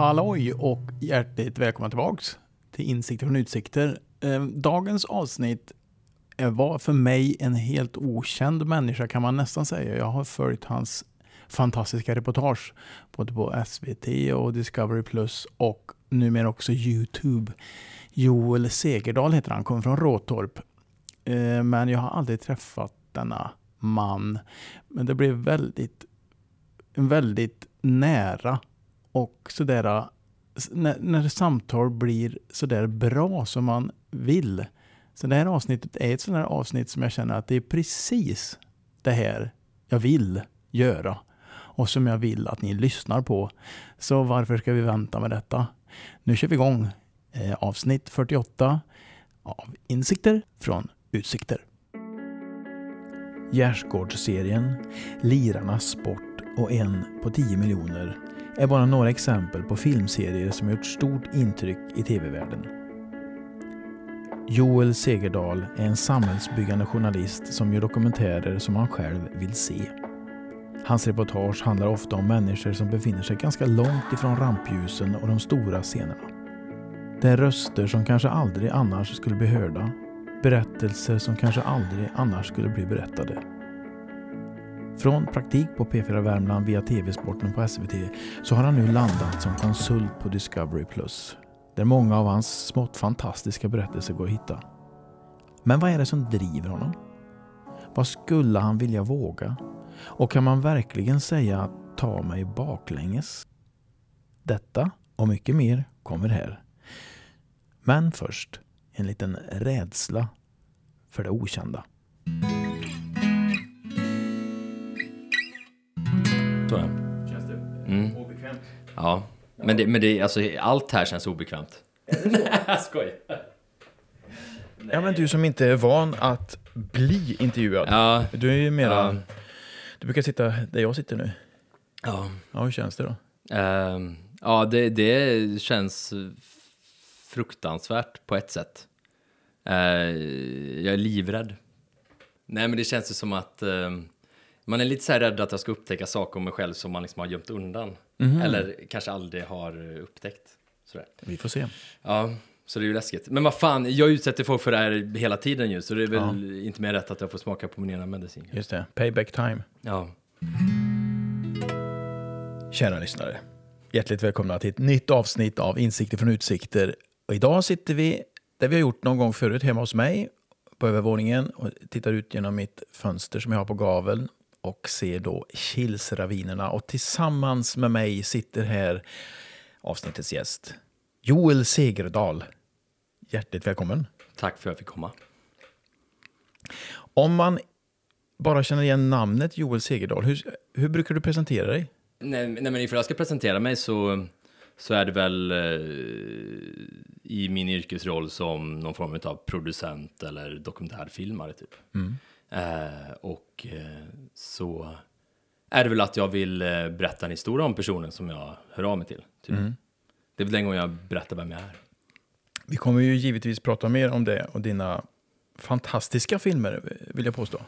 Halloj och hjärtligt välkomna tillbaks till Insikter från Utsikter. Eh, dagens avsnitt var för mig en helt okänd människa kan man nästan säga. Jag har följt hans fantastiska reportage både på SVT och Discovery Plus och numera också Youtube. Joel Segerdal heter han, kommer från Råtorp. Eh, men jag har aldrig träffat denna man. Men det blev väldigt, väldigt nära och sådär, när, när samtal blir sådär bra som man vill. Så det här avsnittet är ett sådant här avsnitt som jag känner att det är precis det här jag vill göra. Och som jag vill att ni lyssnar på. Så varför ska vi vänta med detta? Nu kör vi igång eh, avsnitt 48 av Insikter från Utsikter. Gärsgårdsserien, Lirarnas sport och en på 10 miljoner är bara några exempel på filmserier som gjort stort intryck i tv-världen. Joel Segerdal är en samhällsbyggande journalist som gör dokumentärer som han själv vill se. Hans reportage handlar ofta om människor som befinner sig ganska långt ifrån rampljusen och de stora scenerna. Det är röster som kanske aldrig annars skulle bli hörda. Berättelser som kanske aldrig annars skulle bli berättade. Från praktik på P4 Värmland via TV-sporten på SVT så har han nu landat som konsult på Discovery Där många av hans smått fantastiska berättelser går att hitta. Men vad är det som driver honom? Vad skulle han vilja våga? Och kan man verkligen säga att ta mig baklänges? Detta och mycket mer kommer här. Men först en liten rädsla för det okända. Så är det. Känns det Mm. obekvämt? Ja, men, det, men det, alltså, allt här känns obekvämt. Nej, jag skojar. Ja, men du som inte är van att bli intervjuad. Ja, Du är ju mera... ja, Du brukar sitta där jag sitter nu. ja. Ja, hur känns det då? Ehm, ja det, det känns fruktansvärt på ett sätt. Eh, jag är livrädd. Nej, men det känns ju som att ehm, man är lite så här rädd att jag ska upptäcka saker om mig själv som man liksom har gömt undan. Eller kanske aldrig har upptäckt. Sådär. Vi får se. Ja, så det är ju läskigt. Men vad fan, jag utsätter folk för det här hela tiden ju, så det är väl inte mer rätt att jag får smaka på min ena medicin. Just det. Payback time. Ja. Kära lyssnare. Hjärtligt välkomna till ett nytt avsnitt av Insikter från Utsikter. Och idag sitter vi där vi har gjort någon gång förut hemma hos mig på övervåningen och tittar ut genom mitt fönster som jag har på gaveln och ser då Kilsravinerna. Och tillsammans med mig sitter här avsnittets gäst, Joel Segerdal. Hjärtligt välkommen. Tack för att jag fick komma. Om man bara känner igen namnet Joel Segerdal, hur, hur brukar du presentera dig? Nej, nej men ifall jag ska presentera mig så, så är det väl eh, i min yrkesroll som någon form av producent eller dokumentärfilmare typ. Eh, och eh, så är det väl att jag vill eh, berätta en historia om personen som jag hör av mig till. Typ. Det är väl den gången jag berättar vem jag är. Vi kommer ju givetvis prata mer om det och dina fantastiska filmer, vill jag påstå.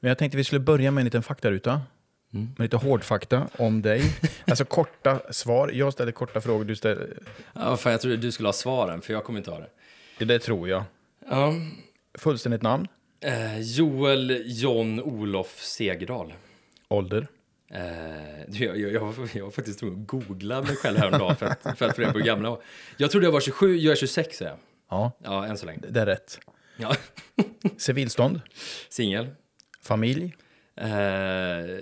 Men jag tänkte vi skulle börja med en liten faktaruta. Med lite hårdfakta om dig. Alltså korta svar. Jag ställer korta frågor, du ställer... Ja, fan, jag trodde du skulle ha svaren, för jag kommer inte ha det. Det tror jag. Ja. Fullständigt namn, Eh, Joel John Olof Segerdal. ålder, Eh, jag, jag, jag, jag var faktiskt tvungen att googla mig själv häromdagen för att, för att få reda på hur gammal jag var. Jag trodde jag var 27, jag är 26 är jag. ja, Ja, än så länge. det är rätt. Ja. Civilstånd, Singel. familj, Eh,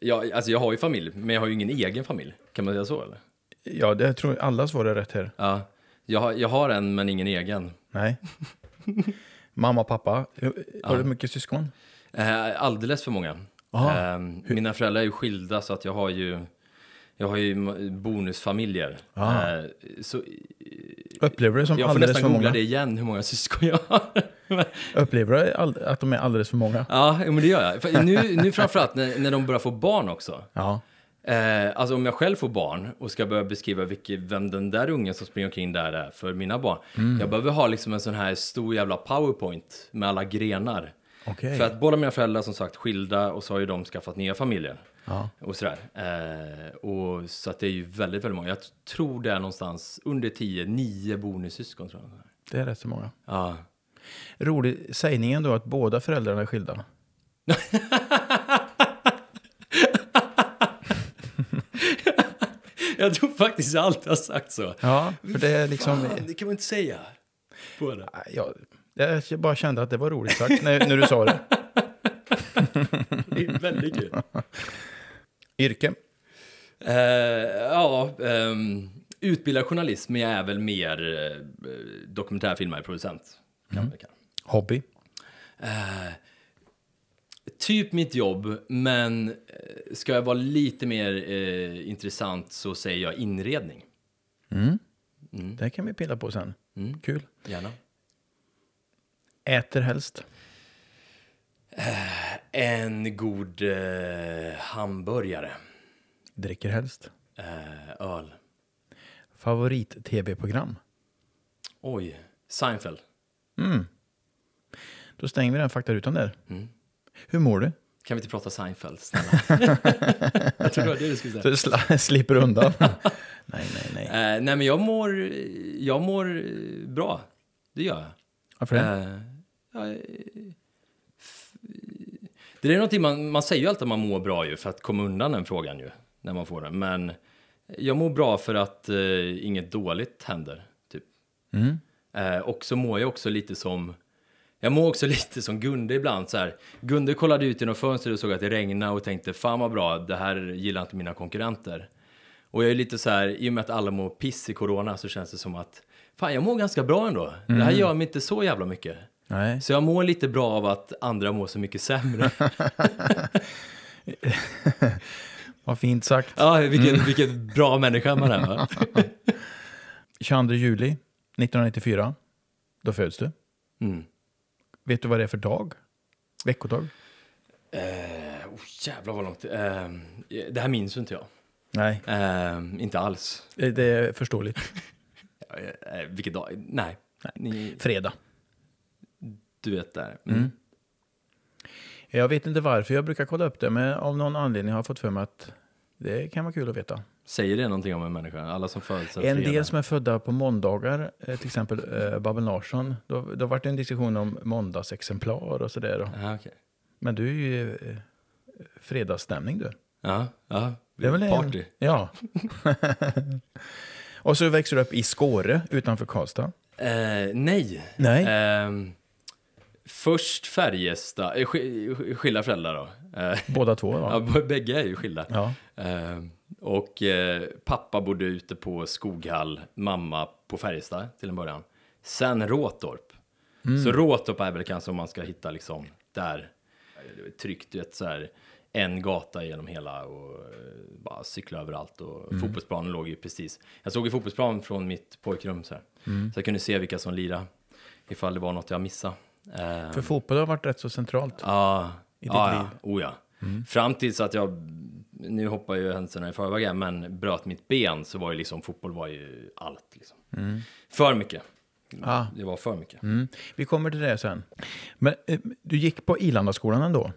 ja, alltså jag har ju familj, men jag har ju ingen egen familj. Kan man säga så eller? ja, det tror jag alla svar är rätt här. Ja. Jag, har- jag har en, men ingen egen. Nej. Mamma, pappa, har du mycket syskon? Eh, alldeles för många. Eh, mina föräldrar är ju skilda så att jag har ju, jag har ju bonusfamiljer. Ah. Eh, så Upplever du som jag får alldeles nästan för googla många? det igen, hur många syskon jag har. Upplever du all- att de är alldeles för många? ja, men det gör jag. För nu, nu framförallt när, när de börjar få barn också. Ja. Eh, alltså om jag själv får barn och ska börja beskriva vilket, vem den där ungen som springer omkring där är för mina barn. Mm. Jag behöver ha liksom en sån här stor jävla powerpoint med alla grenar. Okej. För att båda mina föräldrar som sagt skilda och så har ju de skaffat nya familjer. Ja. Och sådär. Eh, och så att det är ju väldigt, väldigt många. Jag tror det är någonstans under 10, 9 bonussyskon tror jag. Det är rätt så många. Ja. Rolig sägningen då att båda föräldrarna är skilda. Jag tror faktiskt jag alltid har sagt så. Ja, för det är liksom... Fan, det kan man inte säga. Båda. Jag, jag bara kände att det var roligt sagt när, när du sa det. Det är väldigt kul. Yrke? Eh, ja, um, utbildad journalist, men jag är väl mer uh, dokumentärfilmare, producent. Kan man kalla. Hobby? Eh, typ mitt jobb, men ska jag vara lite mer eh, intressant så säger jag inredning. Mm. Mm. Det kan vi pilla på sen. Mm. Kul. Gärna. Äter helst? En god eh, hamburgare. Dricker helst? Eh, öl. Favorit-tv-program? Oj, Seinfeld. Mm. Då stänger vi den faktarutan där. Mm. Hur mår du? Kan vi inte prata Seinfeld, snälla? jag tror det var det du skulle säga. Så du sla- slipper undan? nej, nej, nej. Eh, nej, men jag mår, jag mår eh, bra. Det gör jag. Varför det? Eh, ja, eh, det är någonting man, man säger ju alltid att man mår bra ju för att komma undan den frågan ju när man får den. Men jag mår bra för att eh, inget dåligt händer. Typ. Mm. Eh, och så mår jag också lite som jag mår också lite som Gunde ibland så här. Gunde kollade ut genom fönstret och såg att det regnade och tänkte fan vad bra, det här gillar inte mina konkurrenter. Och jag är lite så här, i och med att alla mår piss i corona så känns det som att fan jag mår ganska bra ändå. Det här gör mig inte så jävla mycket. Nej. Så jag mår lite bra av att andra mår så mycket sämre. Vad fint sagt. ja, vilken, vilken bra människa man är va? 22 juli 1994. Då föds du. Mm. Vet du vad det är för dag? Veckodag? Eh, oh, jävlar vad långt. Eh, det här minns inte jag. Nej, Eh, inte alls. det det är förståeligt. Eh, eh, vilken dag? Nej. Ni, Fredag. Du vet där. Mm. Mm. Jag vet inte varför jag brukar kolla upp det, men av någon anledning har jag fått för mig att det kan vara kul att veta. Säger det någonting om en människa? Alla som föds En del som är födda på måndagar, eh, till exempel eh, Babben Larsson, då, då var det en diskussion om måndagsexemplar och sådär. Ja, okej. Men du är ju eh, fredagsstämning du. Ja, ja. Det är väl en- Party. Ja. och så växer du upp i Skåre utanför Karlstad. Eh, nej. Nej. Ehm, först Färjestad, eh, sk- skilda föräldrar då. Eh, Båda två va? ja, bägge är ju skilda. Ja. Ehm, och eh, pappa bodde ute på Skoghall, mamma på Färjestad till en början. Sen Råtorp. Så Råtorp är väl kanske om man ska hitta liksom där. Tryggt, du vet så här. En gata genom hela och eh, bara cykla överallt och fotbollsplanen låg ju precis. Jag såg ju fotbollsplan från mitt pojkrum så här. Så jag kunde se vilka som lirade. Ifall det var något jag missade. Ehm, För fotboll har varit rätt så centralt. Ja, i ditt ja, liv. ja. Oh, ja. Fram tills att jag, nu hoppar ju händelserna i förväg här, men bröt mitt ben så var ju liksom fotboll var ju allt. Liksom. För mycket. Ah. Det var för mycket. Mm. Vi kommer till det sen. Men eh, du gick på Ilandaskolan ändå?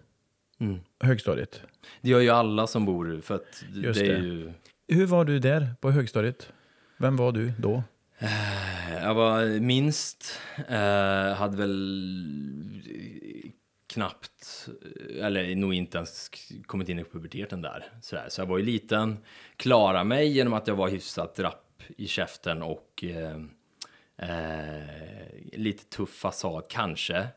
Mm. Högstadiet. Det gör ju alla som bor, för att Just det är det. ju... Hur var du där på högstadiet? Vem var du då? Jag var minst, eh, hade väl knappt, eller nog inte ens kommit in i puberteten där. Sådär. Så jag var ju liten, klarade mig genom att jag var hyfsat rapp i käften och eh, eh, lite tuff fasad kanske,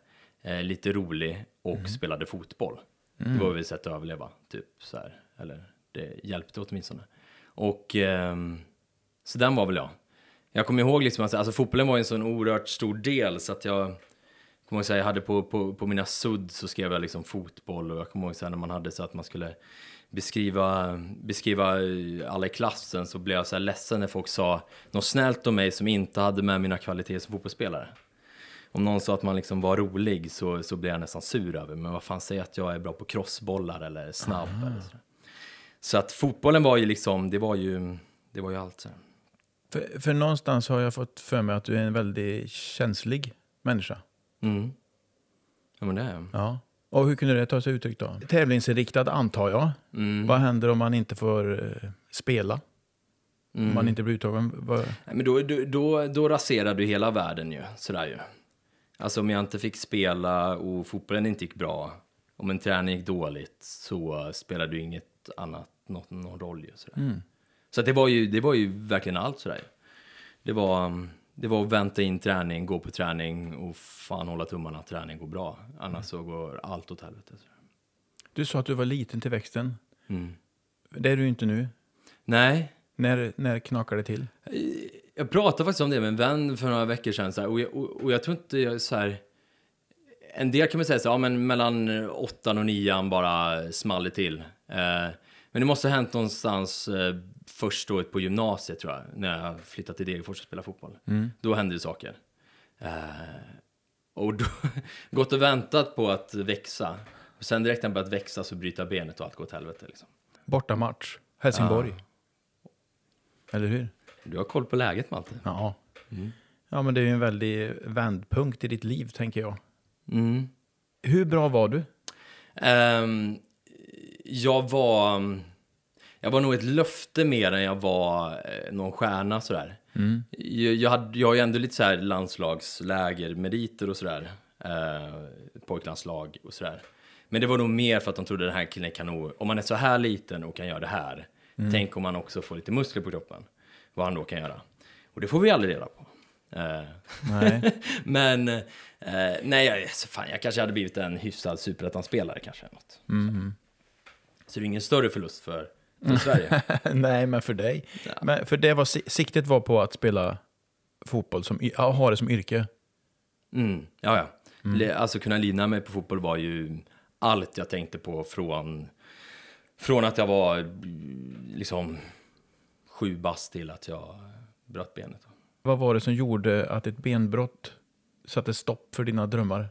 eh, lite rolig och spelade fotboll. Det var väl ett sätt att överleva, typ så här. Eller det hjälpte åtminstone. Och ehm, så den var väl jag. Jag kommer ihåg liksom att alltså, fotbollen var en sån oerhört stor del så att jag kommer ihåg så här, jag hade på, på, på mina sudd så skrev jag liksom fotboll och jag kommer ihåg så här, när man hade så att man skulle beskriva, beskriva eh, alla i klassen så blev jag så här ledsen när folk sa något snällt om mig som inte hade med mina kvaliteter som fotbollsspelare. Om någon sa att man liksom var rolig så, så blev jag nästan sur över men vad fan säger att jag är bra på crossbollar eller snabb eller så. Så att fotbollen var ju liksom, det var ju, det var ju allt. Så här. För, för någonstans har jag fått för mig att du är en väldigt känslig människa. Mm. Ja men det är jag. Ja. Och hur kunde det ta sig uttryck då? Tävlingsinriktad antar jag. Mm. Vad händer om man inte får eh, spela? Mm. Om man inte blir uttagen? Vad... Nej, men då, då, då, då raserar du hela världen ju, sådär ju. Alltså om jag inte fick spela och fotbollen inte gick bra, om en träning gick dåligt så spelade ju inget annat något, någon roll ju. Sådär. Mm. Så det, var ju, det var ju verkligen allt sådär. Det var, det var att vänta in träning, gå på träning och fan hålla tummarna att träning går bra. Annars så går allt åt helvete. Du sa att du var liten till växten. Mm. Det är du inte nu. Nej, När, när knakar det till? Jag pratade faktiskt om det med en vän för några veckor sedan. Så här, och, jag, och, och jag tror inte jag så här... En del kan man säga så här, ja, men mellan åttan och nian bara small det till. Eh, men det måste ha hänt någonstans eh, först året på gymnasiet tror jag, när jag flyttade till Degerfors och spelade fotboll. Då hände det saker. Eh, och då, gått och väntat på att växa. Och sen direkt när jag börjat växa så bryta benet och allt går åt helvete. Liksom. Bortamatch. Helsingborg. Eller hur? Du har koll på läget Malte. Ja. Ja, men det är ju en väldig vändpunkt i ditt liv, tänker jag. Mm. Hur bra var du? Ehm, jag var... Jag var nog ett löfte mer än jag var eh, någon stjärna sådär. Jag, jag, hade, jag har ju ändå lite så här landslagsläger, meriter och sådär. Eh, pojklandslag och sådär. Men det var nog mer för att de trodde den här killen kan nog, om man är så här liten och kan göra det här, tänk om man också får lite muskler på kroppen, vad han då kan göra. Och det får vi aldrig reda på. Eh, Nej. men eh, nej, jag, så fan, jag kanske hade blivit en hyfsad superettan-spelare kanske. Något. Så det är ingen större förlust för, för Sverige. Nej, men för dig. Ja. Men för det var, si- siktet var på att spela fotboll, som, ha det som yrke. Mm, ja, ja. Le- Alltså kunna livnära mig på fotboll var ju allt jag tänkte på från, från att jag var mm, liksom sju bast till att jag bröt benet. Vad var det som gjorde att ett benbrott satte stopp för dina drömmar?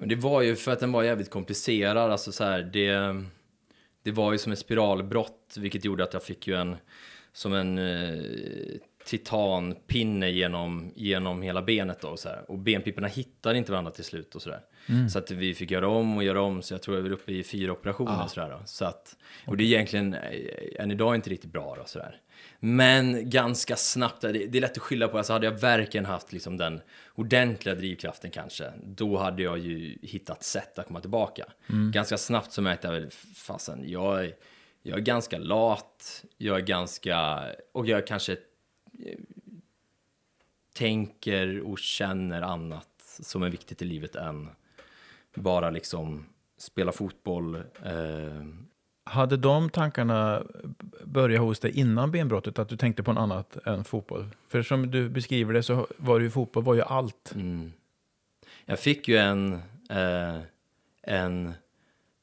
Det var ju för att den var jävligt komplicerad. Alltså så här, det, det var ju som ett spiralbrott, vilket gjorde att jag fick ju en som en eh, titanpinne genom, genom hela benet. Då, och, så här. och benpiporna hittade inte varandra till slut. och så där. Så att vi fick göra om och göra om, så jag tror jag var uppe i fyra operationer. Så där, då. Så att, och det är egentligen eh, än idag inte riktigt bra. Då, så där. Men ganska snabbt, det, det är lätt att skylla på, alltså hade jag verkligen haft liksom den ordentliga drivkraften kanske, då hade jag ju hittat sätt att komma tillbaka. Ganska snabbt så märkte jag väl, fasen, jag, är- jag är ganska lat, jag är ganska, och jag kanske eh, tänker och känner annat som är viktigt i livet än bara liksom spela fotboll. Eh, Hade de tankarna börjat hos dig innan benbrottet, att du tänkte på något annat än fotboll? För som du beskriver det så var det ju fotboll var ju allt. Mm. Jag fick ju en, eh, en,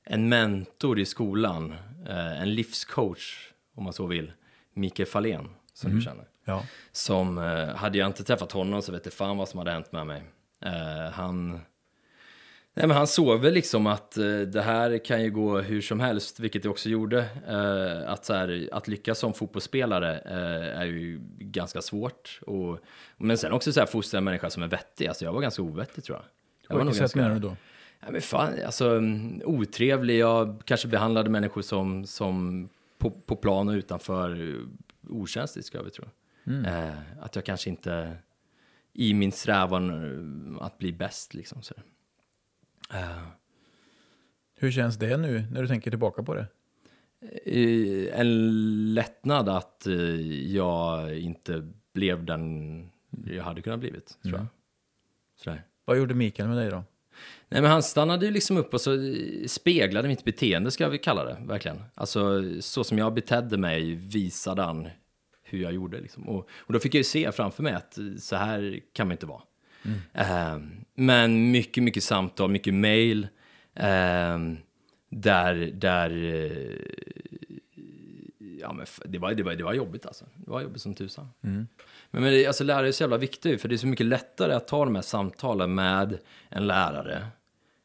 en mentor i skolan, eh, en livscoach om man så vill, Mikael Fahlén, som du känner. Ja. Som, eh, hade jag inte träffat honom så vet jag fan vad som hade hänt med mig. Eh, han, nej, men han såg väl liksom att eh, det här kan ju gå hur som helst, vilket det också gjorde. Eh, att, så här, att lyckas som fotbollsspelare eh, är ju ganska svårt. Och, men sen också så här, fostra en människa som är vettig. Alltså jag var ganska ovettig tror jag. jag På vilket sätt menar du då? Ja, men fan, alltså mm, otrevlig. Jag kanske behandlade människor som, som på, på plan och utanför eh, okänsligt, ska vi tro. Eh, att jag kanske inte i min strävan eh, att bli bäst, liksom. Så. Eh, Hur känns det nu när du tänker tillbaka på det? eh, en lättnad att eh, jag inte blev den jag hade kunnat blivit, tror jag. Sådär. Vad gjorde Mikael med dig då? Nej, men han stannade ju liksom upp och så speglade mitt beteende, ska vi kalla det, verkligen. Alltså, så som jag betedde mig visade han hur jag gjorde. Liksom. Och, och då fick jag ju se framför mig att så här kan man inte vara. Eh, men mycket, mycket samtal, mycket mail. Eh, där, där eh, ja, men det, var, det, var, det var jobbigt alltså. Det var jobbigt som tusan. Men, men det, alltså, lärare är så jävla viktigt, för det är så mycket lättare att ta de här samtalen med en lärare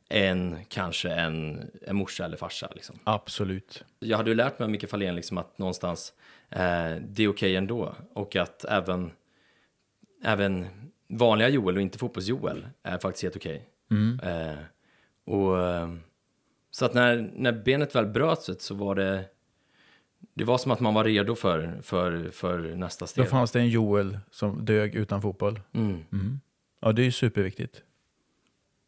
än kanske en, en morsa eller farsa. Liksom. Absolut. Jag hade ju lärt mig av Micke Fahlén liksom att någonstans eh, det är okej ändå. Och att även, även vanliga Joel och inte fotbolls-Joel är faktiskt helt okej. Eh, och, eh, Så att när, när benet väl bröts så var det... Det var som att man var redo för, för, för nästa steg. Då fanns det en Joel som dög utan fotboll. Mm. Ja, det är ju superviktigt.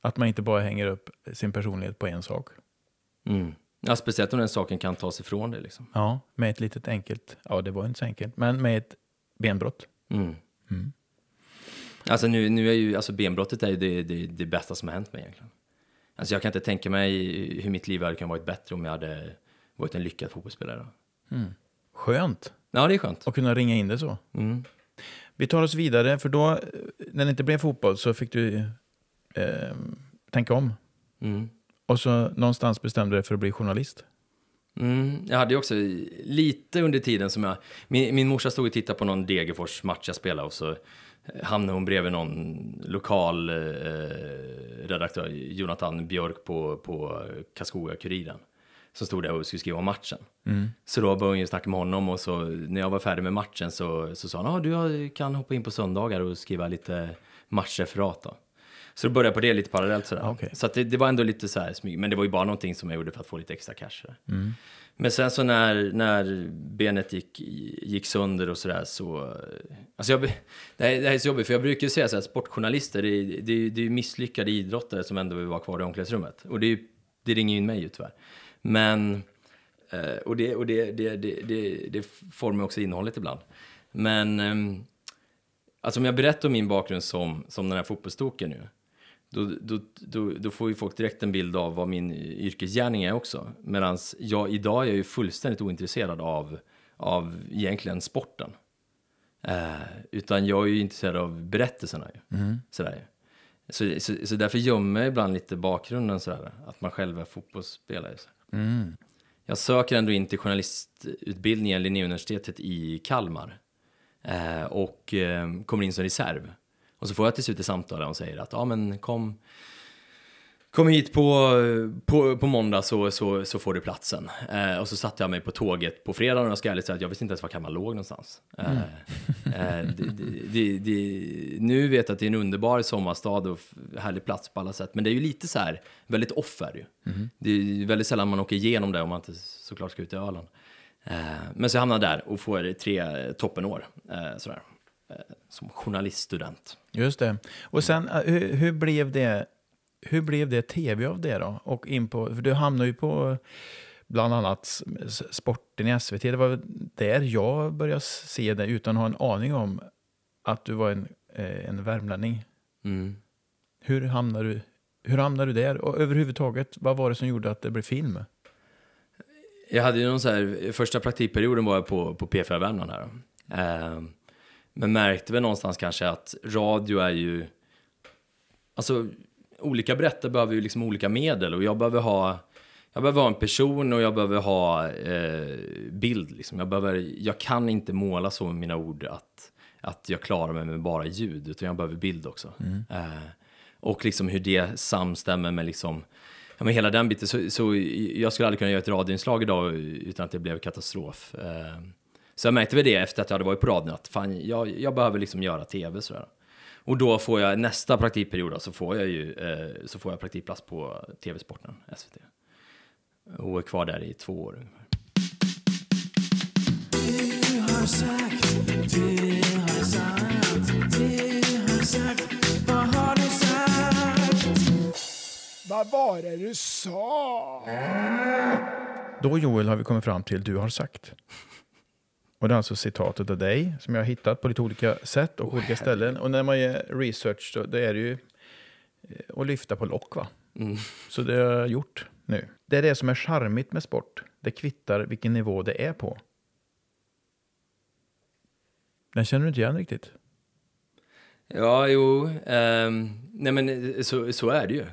Att man inte bara hänger upp sin personlighet på en sak. Mm. Ja, speciellt om den saken kan tas ifrån dig. Liksom. Ja, med ett litet enkelt, ja det var inte så enkelt, men med ett benbrott. Mm. Alltså nu, nu är ju, alltså benbrottet är ju det, det, det bästa som har hänt mig egentligen. Alltså jag kan inte tänka mig hur mitt liv hade kunnat varit bättre om jag hade varit en lyckad fotbollsspelare. Skönt Ja, det är skönt. att kunna ringa in det så. Mm. Vi tar oss vidare, för då, när det inte blev fotboll så fick du eh, tänka om. Mm. Och så någonstans bestämde du dig för att bli journalist. Mm, jag hade ju också lite under tiden som jag... Min, min morsa stod och tittade på någon Degerfors match jag spelade och så hamnade hon bredvid någon lokal eh, redaktör, Jonathan Björk på, på Karlskoga-Kuriren. Som stod där och skulle skriva om matchen. Så då började hon ju snacka med honom och så när jag var färdig med matchen så, så sa han ah, du kan hoppa in på söndagar och skriva lite matchreferat då. Så då började jag på det lite parallellt sådär. Okej. Så att det, det var ändå lite så här smyg, men det var ju bara någonting som jag gjorde för att få lite extra cash. sådär. Men sen så när, när benet gick, gick sönder och sådär så... Alltså jag, det, här, det här är så jobbigt, för jag brukar ju säga så här, sportjournalister, det är, det, är, det är misslyckade idrottare som ändå vill vara kvar i omklädningsrummet. Och det, är, det ringer ju in mig ju tyvärr. Men... Eh, och det, och det, det, det, det, det formar också innehållet ibland. Men... Ehm, alltså om jag berättar om min bakgrund som, som den här fotbollstoken nu, då, då, då, då får ju folk direkt en bild av vad min yrkesgärning är också. Medan jag idag är jag ju fullständigt ointresserad av, av egentligen sporten. Eh, utan jag är ju intresserad av berättelserna. Ju. Sådär. Så, så, så därför gömmer jag ibland lite bakgrunden sådär, att man själv är fotbollsspelare. Så. Jag söker ändå in till journalistutbildningen Linnéuniversitetet i Kalmar. Eh, och eh, kommer in som reserv. Och så får jag till slut ett samtal där och säger att ja men kom, kom hit på, på, på måndag så, så, så får du platsen. Eh, och så satte jag mig på tåget på fredagen och jag ska ärligt säga att jag visste inte ens var Kalmar låg någonstans. Eh, eh, det, det, det, nu vet jag att det är en underbar sommarstad och härlig plats på alla sätt. Men det är ju lite så här, väldigt off är det ju. Det är väldigt sällan man åker igenom det om man inte såklart ska ut i Öland. Eh, men så jag hamnar där och får tre toppenår eh, sådär, som journaliststudent. Just det. Och sen, eh, hur, hur, blev det, hur blev det tv av det då? Och in på, för du hamnade ju på bland annat sporten i SVT. Det var där jag började se det utan att ha en aning om att du var en, eh, en värmlänning. Mm. Hur hamnade, du, hur hamnade du där? Och överhuvudtaget, vad var det som gjorde att det blev film? Jag hade ju någon så här, första praktikperioden var jag på, på P4 Värmland här. Eh, men märkte väl någonstans kanske att radio är ju, alltså olika berättare behöver ju liksom olika medel och jag behöver ha, jag behöver ha en person och jag behöver ha eh, bild liksom. Jag behöver, jag kan inte måla så med mina ord att, att jag klarar mig med bara ljud, utan jag behöver bild också. Eh, och liksom hur det samstämmer med liksom, ja, men hela den biten. Så, så jag skulle aldrig kunna göra ett radioinslag idag utan att det blev katastrof. Eh, så jag märkte väl det efter att jag hade varit på radion att fan, jag, jag behöver liksom göra tv sådär. Och då får jag nästa praktikperiod då, så får jag ju eh, så får jag praktikplats på TV-sporten, SVT. Och är kvar där i två år ungefär. Vad var det du sa? Då Joel har vi kommit fram till du har sagt. Och det är alltså citatet av dig som jag har hittat på lite olika sätt och olika ställen. Och när man gör research så det är det ju eh, att lyfta på lock va? Så det har jag gjort nu. Det är det som är charmigt med sport. Det kvittar vilken nivå det är på. Den känner du inte igen riktigt? Ja, jo, ehm, nej men eh, så, så är det ju.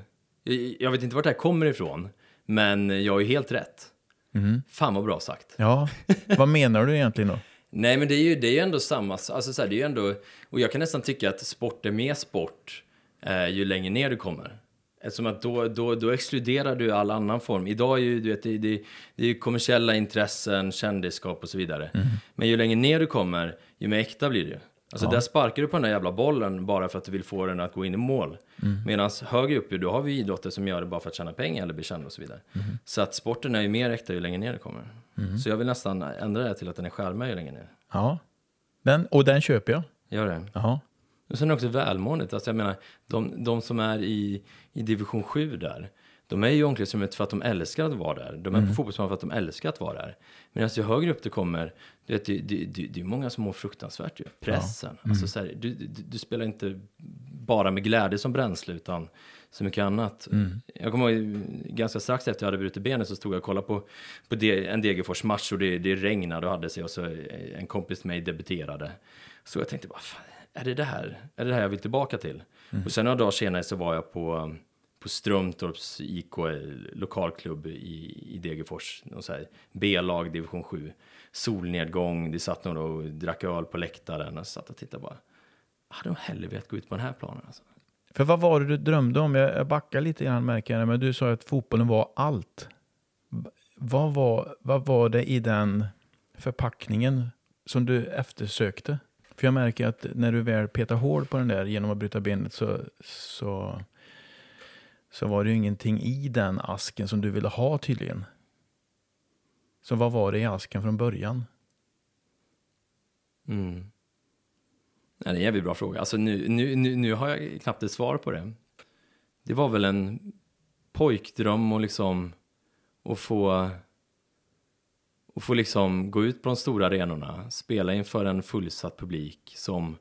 Jag, jag vet inte vart det här kommer ifrån, men jag har ju helt rätt. Fan vad bra sagt. Ja, vad menar du egentligen då? Nej, men det är ju, det är ju ändå samma, alltså så här, det är ju ändå, och jag kan nästan tycka att sport är mer sport eh, ju längre ner du kommer. Eftersom att då, då, då exkluderar du all annan form. Idag är ju, du vet, det, det, det är ju kommersiella intressen, kändisskap och så vidare. Men ju längre ner du kommer, ju mer äkta blir det ju. Alltså Ja. där sparkar du på den där jävla bollen bara för att du vill få den att gå in i mål. Mm. Medan högre upp, då har vi idrotter som gör det bara för att tjäna pengar eller bli kända och så vidare. Mm. Så att sporten är ju mer äkta ju längre ner det kommer. Så jag vill nästan ändra det till att den är skärmad ju längre ner. Ja. Den, och den köper jag. Gör det. Ja. Och sen är det också välmåendet. Alltså jag menar, de, de som är i, i division 7 där, de är ju i omklädningsrummet för att de älskar att vara där. De är på fotbollsplanen för att de älskar att vara där. Medan ju högre upp det kommer, du vet, det, det, det, det är många som mår fruktansvärt ju. Pressen. Alltså så här, du, du, du spelar inte bara med glädje som bränsle, utan så mycket annat. Jag kommer ihåg, ganska strax efter jag hade brutit benet så stod jag och kollade på, på de, en Degerfors-match och det, det regnade och hade sig och så en kompis till mig debuterade. Så jag tänkte bara, fan, är det det här? Är det det här jag vill tillbaka till? Och sen några dagar senare så var jag på, på Strömtorps IK lokalklubb i, i Degerfors. B-lag, division 7. Solnedgång, det satt några och drack öl på läktaren och satt och tittade bara. Hade de hellre velat gå ut på den här planen. Alltså. För vad var det du drömde om? Jag, backar lite grann märker jag, men du sa att fotbollen var allt. Vad var, vad var det i den förpackningen som du eftersökte? För jag märker att när du väl petar hål på den där genom att bryta benet så, så, så var det ju ingenting i den asken som du ville ha tydligen. Så vad var det i asken från början? Mm. Nej, det är en jävligt bra fråga. Alltså nu, nu, nu, nu har jag knappt ett svar på det. Det var väl en pojkdröm och liksom att få och få liksom gå ut på de stora arenorna, spela inför en fullsatt publik som,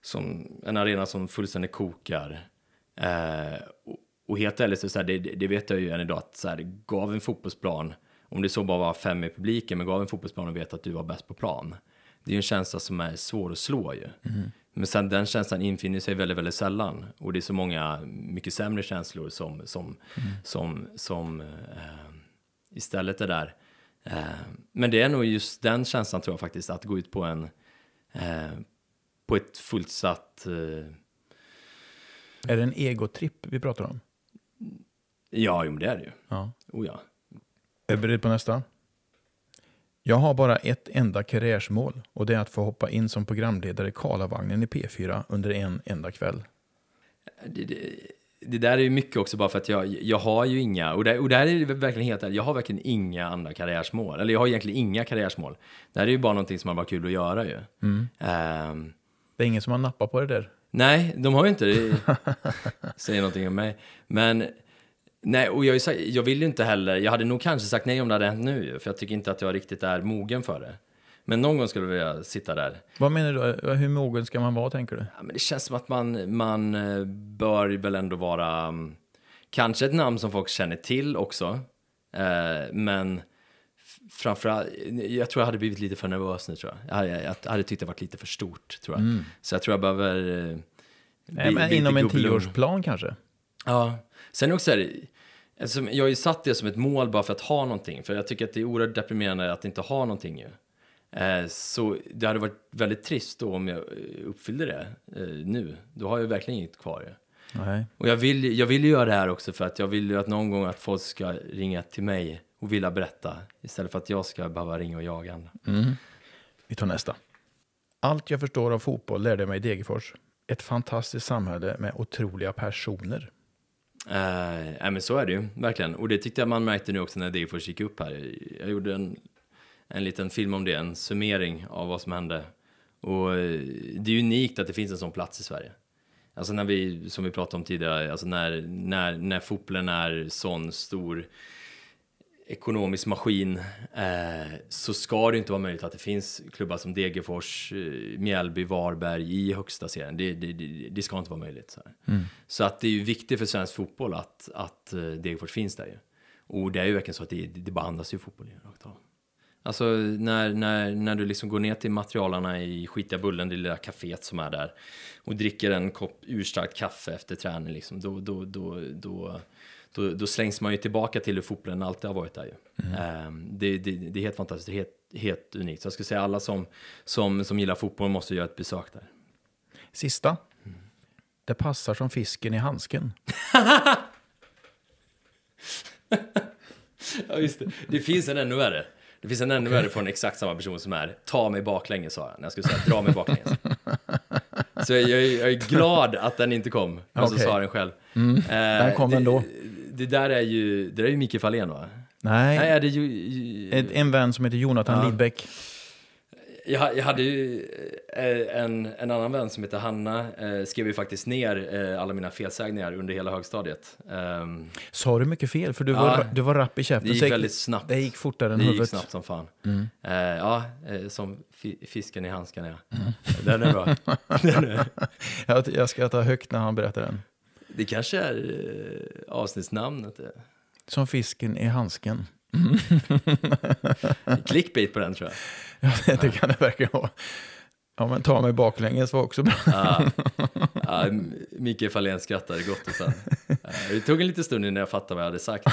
som en arena som fullständigt kokar. Eh, och, och helt ärligt, så så här, det, det vet jag ju än idag, att så här, gav en fotbollsplan, om det så bara var fem i publiken, men gav en fotbollsplan och vet att du var bäst på plan. Det är ju en känsla som är svår att slå ju. Men sen den känslan infinner sig väldigt, väldigt sällan. Och det är så många mycket sämre känslor som, som, som, som eh, istället är där. Eh, men det är nog just den känslan tror jag faktiskt, att gå ut på en eh, på ett fullsatt eh, Är det en egotripp vi pratar om? Ja, jo, men det är det ju. Ja. Oh, ja. Är du beredd på nästa? Jag har bara ett enda karriärsmål och det är att få hoppa in som programledare i Karlavagnen i P4 under en enda kväll. Det, det, det där är ju mycket också bara för att jag, jag har ju inga, och där, och där är det verkligen helt jag har verkligen inga andra karriärsmål. Eller jag har egentligen inga karriärsmål. Det här är ju bara någonting som har varit kul att göra ju. Ehm, Det är ingen som har nappat på det där. Nej, de har ju inte det. Säger någonting om mig. Men, nej, och jag, jag vill ju inte heller, jag hade nog kanske sagt nej om det hade hänt nu för jag tycker inte att jag riktigt är mogen för det. Men någon gång skulle jag vilja sitta där. Vad menar du? Hur mogen ska man vara tänker du? Ja, men det känns som att man, man eh, bör väl ändå vara, mm, kanske ett namn som folk känner till också. Eh, men framförallt, jag tror jag hade blivit lite för nervös nu tror jag. Jag hade, jag hade tyckt det varit lite för stort tror jag. Så jag tror jag behöver... eh, Nej, men inom en tioårsplan kanske? Ja, sen också är det, alltså, jag har ju satt det som ett mål bara för att ha någonting, för jag tycker att det är oerhört deprimerande att inte ha någonting ju. Eh, så det hade varit väldigt trist då om jag eh, uppfyllde det eh, nu. Då har jag verkligen inget kvar ju. Nej. Och jag vill, jag vill ju göra det här också för att jag vill ju att någon gång att folk ska ringa till mig och vilja berätta istället för att jag ska behöva ringa och jaga andra. Vi tar nästa. Allt jag förstår av fotboll lärde jag mig i Degerfors. Ett fantastiskt samhälle med otroliga personer. Eh, men så är det ju, verkligen. Och det tyckte jag man märkte nu också när Degerfors gick upp här. Jag gjorde en, en liten film om det, en summering av vad som hände. Och eh, det är unikt att det finns en sån plats i Sverige. Alltså när vi, som vi pratade om tidigare, alltså när, när, när fotbollen är sån stor ekonomisk maskin eh, så ska det inte vara möjligt att det finns klubbar som Degerfors, eh, Mjällby, Varberg i högsta serien. Det, det, det, ska inte vara möjligt. Så, här. så att det är ju viktigt för svensk fotboll att, att eh, Degerfors finns där ju. Och det är ju verkligen så att det, det behandlas ju fotboll ju, rakt av. Alltså när, när, när du liksom går ner till materialarna i skitiga bullen, det lilla kaféet som är där och dricker en kopp urstarkt kaffe efter träning, liksom, då, då, då, då, då, då slängs man ju tillbaka till hur fotbollen alltid har varit där ju. Ehm, det, det, det är helt fantastiskt, det är helt, helt unikt. Så jag skulle säga alla som, som, som gillar fotboll måste göra ett besök där. Sista. Det passar som fisken i handsken. Ja, just det. Det finns en ännu värre. Det finns en ännu värre från exakt samma person som är ta mig baklänges sa jag när jag skulle säga dra mig baklänges. Så jag, jag, jag är glad att den inte kom. Och så Okej. sa den själv. Mm. Eh, Den kom det, ändå. Det där är ju, det där är ju Micke Fahlén va? Nej, Nej, är det ju... ju ett, en vän som heter Jonathan Ja. Lidbeck. jag, jag hade ju eh, en, en annan vän som heter Hanna, eh, skrev ju faktiskt ner eh, alla mina felsägningar under hela högstadiet. Ehm, Sa du mycket fel? För du Ja. var, du var rapp i käften. det gick väldigt snabbt. Det gick fortare än Det gick huvudet. snabbt som fan. Mm. Eh, ja, eh, som fi fisken i handsken ja. Den är bra. Den är, Jag, jag ska ta högt när han berättar den. Det kanske är eh, avsnittsnamnet. eh. Som fisken i handsken. Clickbait på den tror jag. Ja, det kan det verkligen vara. Ja, men ta mig baklänges var också bra. Ja, ja, M- Fahlén skrattade gott åt den. Eh, Det tog en liten stund innan jag fattade vad jag hade sagt.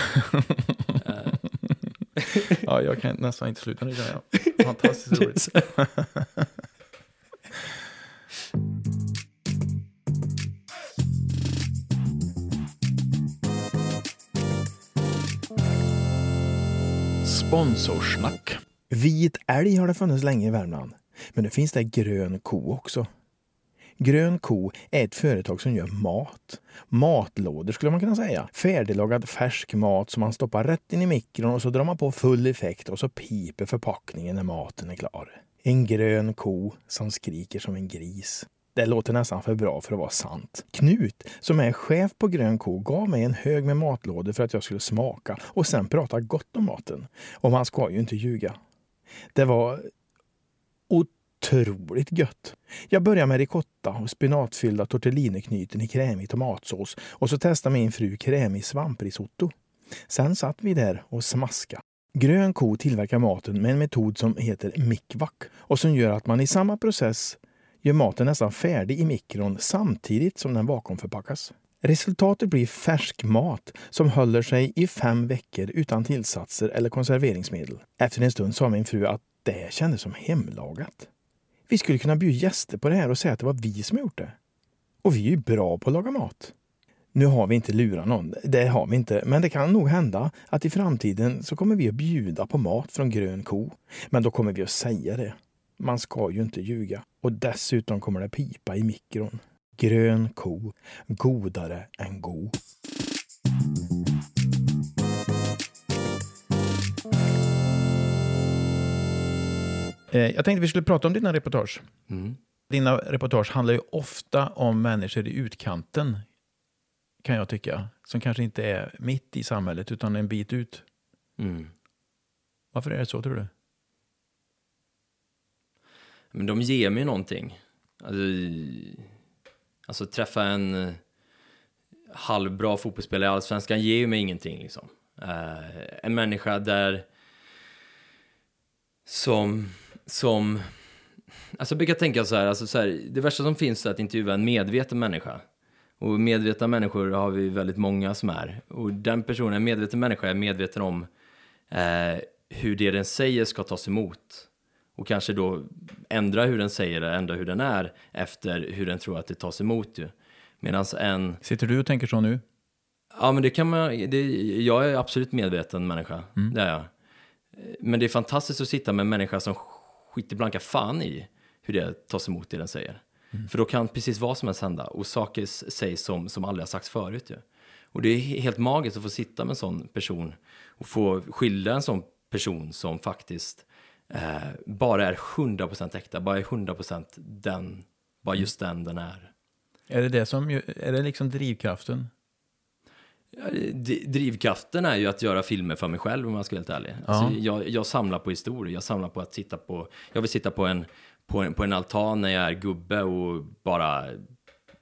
Eh, Ja, jag kan nästan inte sluta nu. känner jag. Fantastiskt roligt. Sponsorsnack. Vit älg har det funnits länge i Värmland. Men nu finns det grön ko också. Grön ko är ett företag som gör mat. Matlådor skulle man kunna säga. Färdiglagad färsk mat som man stoppar rätt in i mikron och så drar man på full effekt och så piper förpackningen när maten är klar. En grön ko som skriker som en gris. Det låter nästan för bra för att vara sant. Knut, som är chef på Grön ko, gav mig en hög med matlådor för att jag skulle smaka och sen prata gott om maten. Och man ska ju inte ljuga. Det var otroligt gött. Jag började med ricotta och spinatfyllda tortellineknyten i krämig tomatsås och så testade min fru krämig svamprisotto. Sen satt vi där och smaska. Grön ko tillverkar maten med en metod som heter mikvak och som gör att man i samma process gör maten nästan färdig i mikron samtidigt som den vakuumförpackas. Resultatet blir färsk mat som håller sig i fem veckor utan tillsatser eller konserveringsmedel. Efter en stund sa min fru att det kändes som hemlagat. Vi skulle kunna bjuda gäster på det här och säga att det var vi som gjort det. Och vi är ju bra på att laga mat. Nu har vi inte lurat någon, det har vi inte, men det kan nog hända att i framtiden så kommer vi att bjuda på mat från grön ko. Men då kommer vi att säga det. Man ska ju inte ljuga. Och dessutom kommer det pipa i mikron. Grön ko, godare än go. Eh, Jag tänkte vi skulle prata om dina reportage. mm. Dina reportage handlar ju ofta om människor i utkanten, kan jag tycka. Som kanske inte är mitt i samhället, utan en bit ut. Mm. Varför är det så, tror du? Men de ger mig någonting. Alltså, alltså träffa en eh, halvbra fotbollsspelare i Allsvenskan ger ju mig ingenting liksom. Uh, en människa där som, som, alltså jag brukar tänka så här, alltså så här, det värsta som finns är att intervjua en medveten människa. Och medvetna människor har vi väldigt många som är. Och den personen, en medveten människa, är medveten om eh, hur det den säger ska tas emot. Och kanske då ändra hur den säger det, ändra hur den är efter hur den tror att det tas emot ju. Medan en, Sitter du och tänker så nu? ja men det kan man, det, jag är absolut medveten människa, det är jag. Men det är fantastiskt att sitta med en människa som skiter blanka fan i hur det tas emot det den säger. För då kan precis vad som helst hända och saker sägs som, som aldrig har sagts förut ju. Och det är he- helt magiskt att få sitta med en sån person och få skildra en sån person som faktiskt eh, bara är 100% äkta, bara är 100% den, bara just den den är. Är det det som, är det liksom drivkraften? Ja, Drivkraften är ju att göra filmer för mig själv om man ska vara helt ärlig. Alltså, jag, jag samlar på historier, jag samlar på att sitta på, jag vill sitta på en, på en, på en altan när jag är gubbe och bara,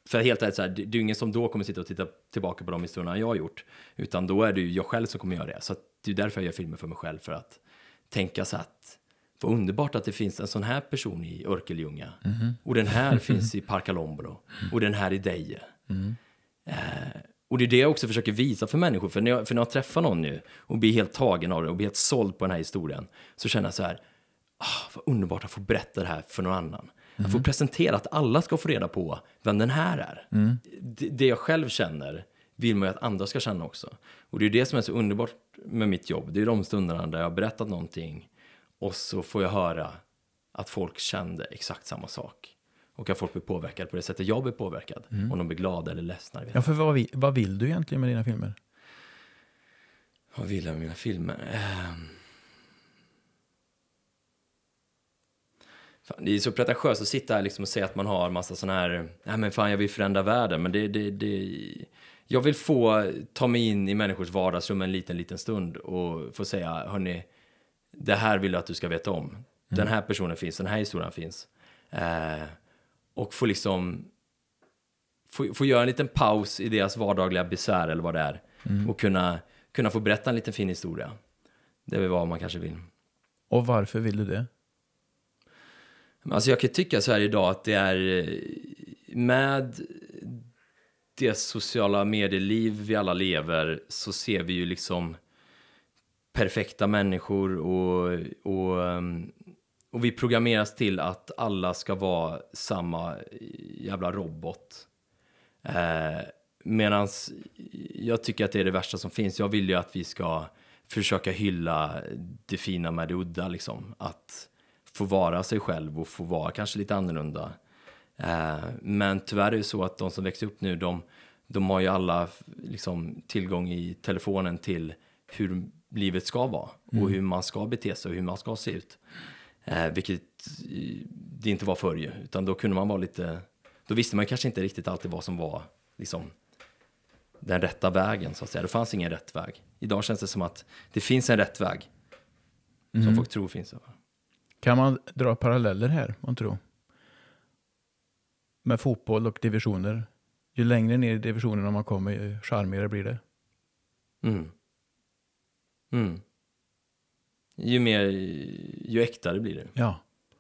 för helt ärligt så här, det, det är ju ingen som då kommer sitta och titta tillbaka på de historierna jag har gjort, utan då är det ju jag själv som kommer göra det. Så att det är därför jag gör filmer för mig själv, för att tänka så att vad underbart att det finns en sån här person i Örkelljunga. Och den här finns i Parkalombolo. Och den här i Deje. Eh, och det är det jag också försöker visa för människor. För när jag, för när jag träffar någon nu och blir helt tagen av det och blir helt såld på den här historien. Så känner jag så här, ah, vad underbart att få berätta det här för någon annan. Att få presentera att alla ska få reda på vem den här är. Det, det jag själv känner vill man ju att andra ska känna också. Och det är det som är så underbart med mitt jobb. Det är de stunderna där jag har berättat någonting och så får jag höra att folk kände exakt samma sak. Och att folk blir påverkade på det sättet jag blir påverkad. Om de blir glada eller ledsna. Ja, för vad, vi- vad vill du egentligen med dina filmer? Vad vill jag med mina filmer? Ehm. Fan, det är så pretentiöst att sitta här liksom och säga att man har massa sådana här, nej men fan jag vill förändra världen, men det, det, det, jag vill få ta mig in i människors vardagsrum en liten, liten stund och få säga, hörni, det här vill jag att du ska veta om. Den här personen finns, den här historien finns. Eh, och få liksom, få, få göra en liten paus i deras vardagliga besvär eller vad det är. Och kunna, kunna få berätta en liten fin historia. Det är vad man kanske vill. Och varför vill du det? Alltså jag kan tycka så här idag att det är eh, med det sociala medieliv vi alla lever så ser vi ju liksom perfekta människor och, och, ehm, och vi programmeras till att alla ska vara samma jävla robot. Eh, Medan jag tycker att det är det värsta som finns. Jag vill ju att vi ska försöka hylla det fina med det udda, liksom. Att få vara sig själv och få vara kanske lite annorlunda. Eh, men tyvärr är det så att de som växer upp nu, de, de har ju alla liksom, tillgång i telefonen till hur livet ska vara och hur man ska bete sig och hur man ska se ut. Eh, vilket eh, det inte var förr ju, utan då kunde man vara lite, då visste man kanske inte riktigt alltid vad som var liksom den rätta vägen så att säga. Det fanns ingen rätt väg. Idag känns det som att det finns en rätt väg. Som folk tror finns. Kan man dra paralleller här, man tror? Med fotboll och divisioner. Ju längre ner i divisionerna man kommer, ju charmigare blir det. Mm. Mm. Ju mer, ju äktare blir det. Ja.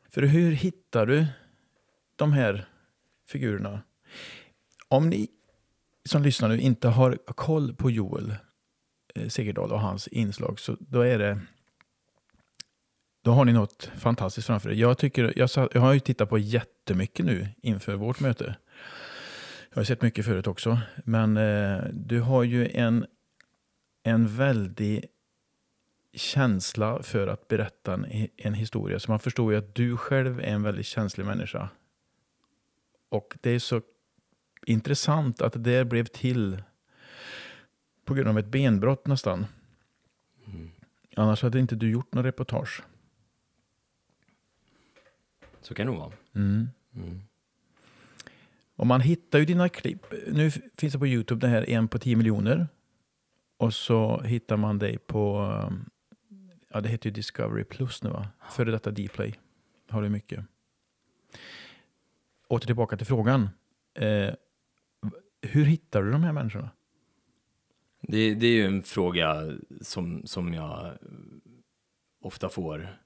För hur hittar du de här figurerna? Om ni som lyssnar nu inte har koll på Joel eh, Segerdahl och hans inslag, så då är det då har ni något fantastiskt framför er. Jag, tycker, jag, jag har ju tittat på jättemycket nu inför vårt möte. Jag har sett mycket förut också. Men eh, du har ju en, en väldig känsla för att berätta en, en historia. Så man förstår ju att du själv är en väldigt känslig människa. Och det är så intressant att det där blev till på grund av ett benbrott nästan. Annars hade inte du gjort någon reportage. Så kan det nog vara. Mm. Mm. Och man hittar ju dina klipp. Nu finns det på Youtube det här en på 10 miljoner. Och så hittar man dig på, um, ja det heter ju Discovery Plus nu va? Före detta Dplay. Har du mycket. Åter tillbaka till frågan. Eh, hur hittar du de här människorna? Det, det är ju en fråga som, som jag ofta får.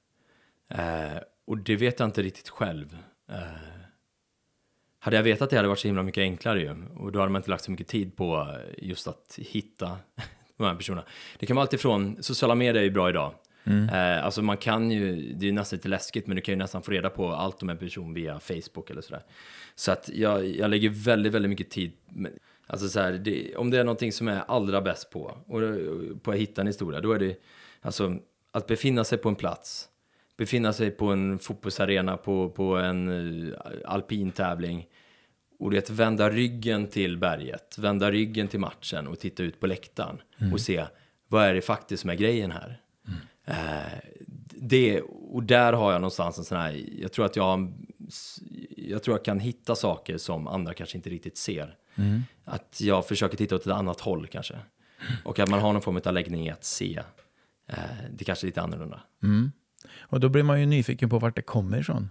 Eh, och det vet jag inte riktigt själv. Eh, hade jag vetat det hade det varit så himla mycket enklare ju. Och då hade man inte lagt så mycket tid på just att hitta de här personerna. Det kan vara alltifrån, sociala medier är ju bra idag. Eh, alltså man kan ju, det är ju nästan lite läskigt, men du kan ju nästan få reda på allt om en person via Facebook eller sådär. Så att jag, jag lägger väldigt, väldigt mycket tid, med, alltså så här, det, om det är någonting som jag är allra bäst på, och på att hitta en historia, då är det alltså att befinna sig på en plats, befinna sig på en fotbollsarena, på, på en uh, alpin tävling, och det vända ryggen till berget, vända ryggen till matchen och titta ut på läktaren och se vad är det faktiskt som är grejen här. Eh, det, och där har jag någonstans en sån här, jag tror att jag, jag tror jag kan hitta saker som andra kanske inte riktigt ser. Att jag försöker titta åt ett annat håll kanske. Och att man har någon form av läggning i att se. Eh, det kanske är lite annorlunda. Och då blir man ju nyfiken på vart det kommer ifrån.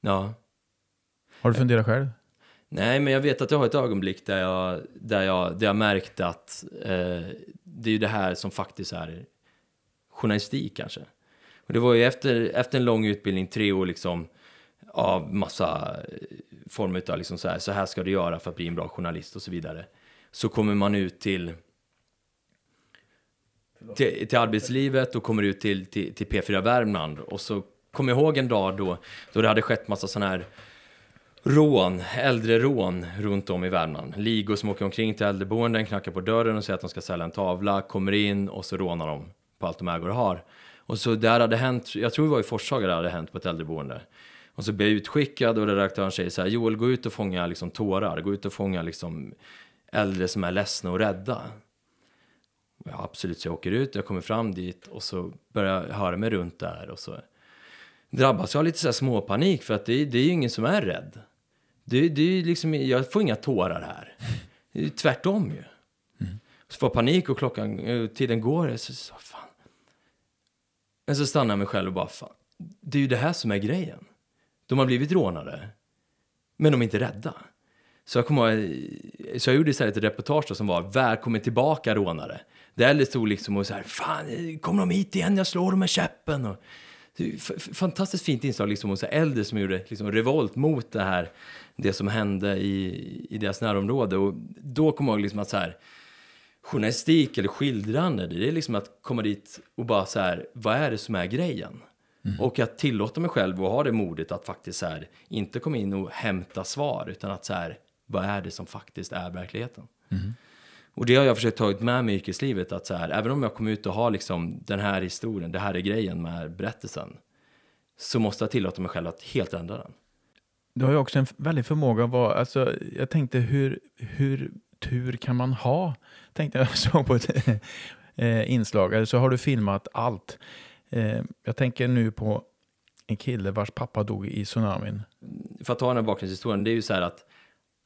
Ja. Har du funderat själv? Nej, men jag vet att jag har ett ögonblick där jag, där jag, där jag märkte att eh, det är ju det här som faktiskt är journalistik kanske. Och det var ju efter, efter en lång utbildning, tre år liksom, av massa eh, former av liksom så här, så här ska du göra för att bli en bra journalist och så vidare. Så kommer man ut till till, till arbetslivet och kommer ut till, till, till P4 Värmland. Och så kommer jag ihåg en dag då, då det hade skett massa sådana här rån, äldre rån runt om i Värmland. Ligor som åker omkring till äldreboenden, knackar på dörren och säger att de ska sälja en tavla, kommer in och så rånar de på allt de och har. Och så där hade hänt, jag tror det var i Forshaga det hade hänt på ett äldreboende. Och så blir jag utskickad och redaktören säger så här, Joel gå ut och fånga liksom tårar, gå ut och fånga liksom äldre som är ledsna och rädda. Ja, absolut, så jag åker ut, jag kommer fram dit och så börjar jag höra mig runt där och så drabbas jag av lite så här småpanik för att det, det är ju ingen som är rädd. Det, det är liksom, jag får inga tårar här. Det är tvärtom ju. Mm. Så får jag panik och klockan, eh, tiden går. Så, så, fan. Men så stannar jag mig själv och bara, fan, det är ju det här som är grejen. De har blivit rånade, men de är inte rädda. Så jag, kommer, så jag gjorde istället ett reportage som var Välkommen tillbaka rånare. Där det stod liksom och så här, fan, kommer de hit igen, jag slår dem med käppen. Och, fantastiskt fint inslag liksom hos äldre som gjorde liksom revolt mot det här, det som hände i, i deras närområde. Och då kom jag ihåg liksom att så här, journalistik eller skildrande, det är liksom att komma dit och bara så här, vad är det som är grejen? Mm. Och att tillåta mig själv att ha det modet att faktiskt så här, inte komma in och hämta svar, utan att så här, vad är det som faktiskt är verkligheten? Mm. Och det har jag försökt ta med mig i yrkeslivet, att så här, även om jag kommer ut och har liksom den här historien, det här är grejen med berättelsen, så måste jag tillåta mig själv att helt ändra den. Du har ju också en väldig förmåga att vara, alltså, jag tänkte hur, hur tur kan man ha? Tänkte jag såg på ett eh, inslag, eller så har du filmat allt. Eh, jag tänker nu på en kille vars pappa dog i tsunamin. För att ta den här bakgrundshistorien, det är ju så här att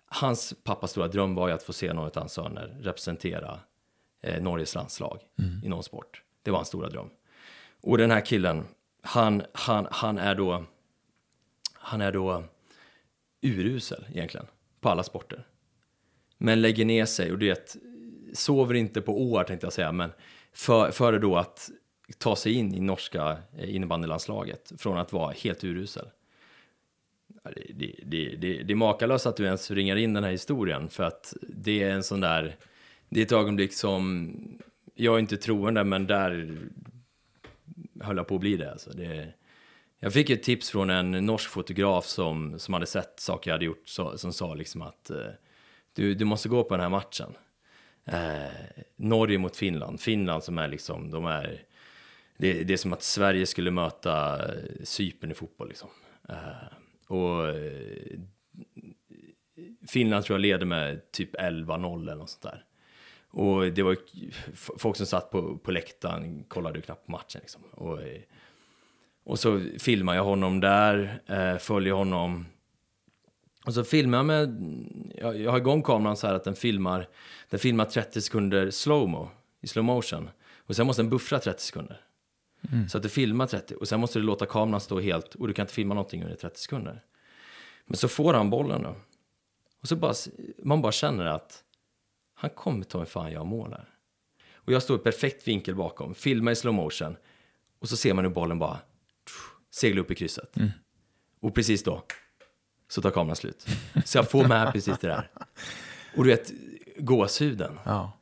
hans pappas stora dröm var ju att få se någon av hans söner representera eh, Norges landslag mm. i någon sport. Det var hans stora dröm. Och den här killen, han, han, han är då han är då urusel egentligen på alla sporter. Men lägger ner sig och du vet, sover inte på år tänkte jag säga, men för, då att ta sig in i norska eh, innebandylandslaget från att vara helt urusel. Det, det, det, det är makalöst att du ens ringar in den här historien för att det är en sån där, det är ett ögonblick som, jag är inte troende men där höll jag på att bli det. Alltså det jag fick ett tips från en norsk fotograf som, som hade sett saker jag hade gjort så, som sa liksom att eh, du, du måste gå på den här matchen. Eh, Norge mot Finland, Finland som är liksom, de är, det, det är som att Sverige skulle möta eh, Cypern i fotboll liksom. Eh, och eh, Finland tror jag leder med typ 11-0 eller något sånt där. Och det var folk som satt på, på läktaren kollade ju knappt på matchen liksom. Och, eh, och så filmar jag honom där, eh, följer honom. Och så filmar jag med, jag, jag har igång kameran så här att den filmar, den filmar 30 sekunder slowmo, i slow motion. Och sen måste den buffra 30 sekunder. Mm. Så att du filmar 30 och sen måste du låta kameran stå helt och du kan inte filma någonting under 30 sekunder. Men så får han bollen då. Och så bara, man bara känner att han kommer ta mig fan jag målar. Och jag står i perfekt vinkel bakom, filmar i slow motion och så ser man hur bollen bara seglar upp i krysset. Mm. Och precis då så tar kameran slut. Så jag får med precis det där. Och du vet, gåshuden. Ja.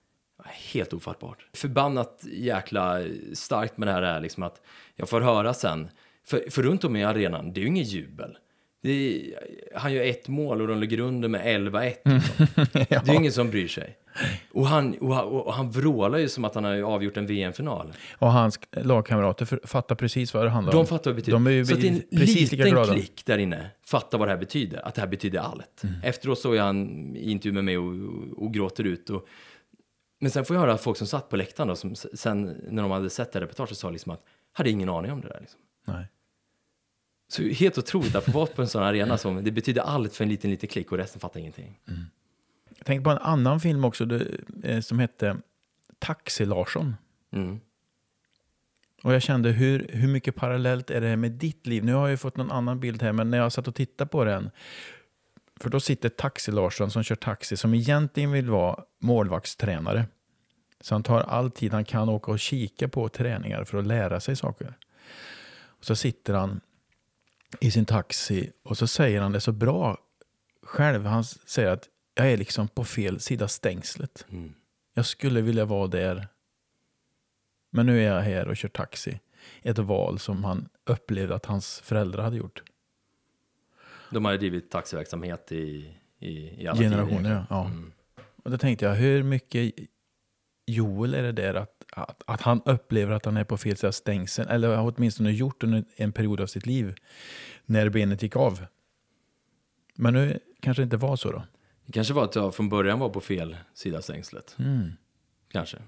Helt ofattbart. Förbannat jäkla starkt med det här är liksom att jag får höra sen, för, för runt om i arenan, det är ju ingen jubel. Är, han gör ett mål och de ligger under med 11-1. Mm. ja. Det är ingen som bryr sig. Och han, och, och han vrålar ju som att han har avgjort en VM-final. Och hans lagkamrater fattar precis vad det handlar om. De fattar vad det betyder. De är ju så att en precis liten lika klick där inne fattar vad det här betyder. Att det här betyder allt. Mm. Efteråt så är han i intervju med mig och, och, och gråter ut. Och, men sen får jag höra folk som satt på läktaren då, som sen när de hade sett det reportaget sa liksom att hade ingen aning om det där. Liksom. Nej. Så helt otroligt att få vara på en sån arena som det betyder allt för en liten, liten klick och resten fattar ingenting. Mm. Jag tänkte på en annan film också det, eh, som hette Taxi-Larsson. Mm. Och jag kände hur, hur mycket parallellt är det här med ditt liv? Nu har jag ju fått någon annan bild här, men när jag satt och tittade på den för då sitter Taxi-Larsson som kör taxi som egentligen vill vara målvaktstränare. Så han tar all tid han kan åka och kika på träningar för att lära sig saker. Och så sitter han i sin taxi och så säger han det så bra själv. Han säger att jag är liksom på fel sida stängslet. Mm. Jag skulle vilja vara där. Men nu är jag här och kör taxi. Ett val som han upplevde att hans föräldrar hade gjort. De har ju drivit taxiverksamhet i, i, i alla Generationer, tider. ja. Mm. Och då tänkte jag, hur mycket Joel är det där att att, att han upplever att han är på fel sida stängseln, eller har åtminstone gjort under en period av sitt liv, när benet gick av. Men nu kanske det inte var så då? Det kanske var att jag från början var på fel sida stängslet. Mm. Kanske.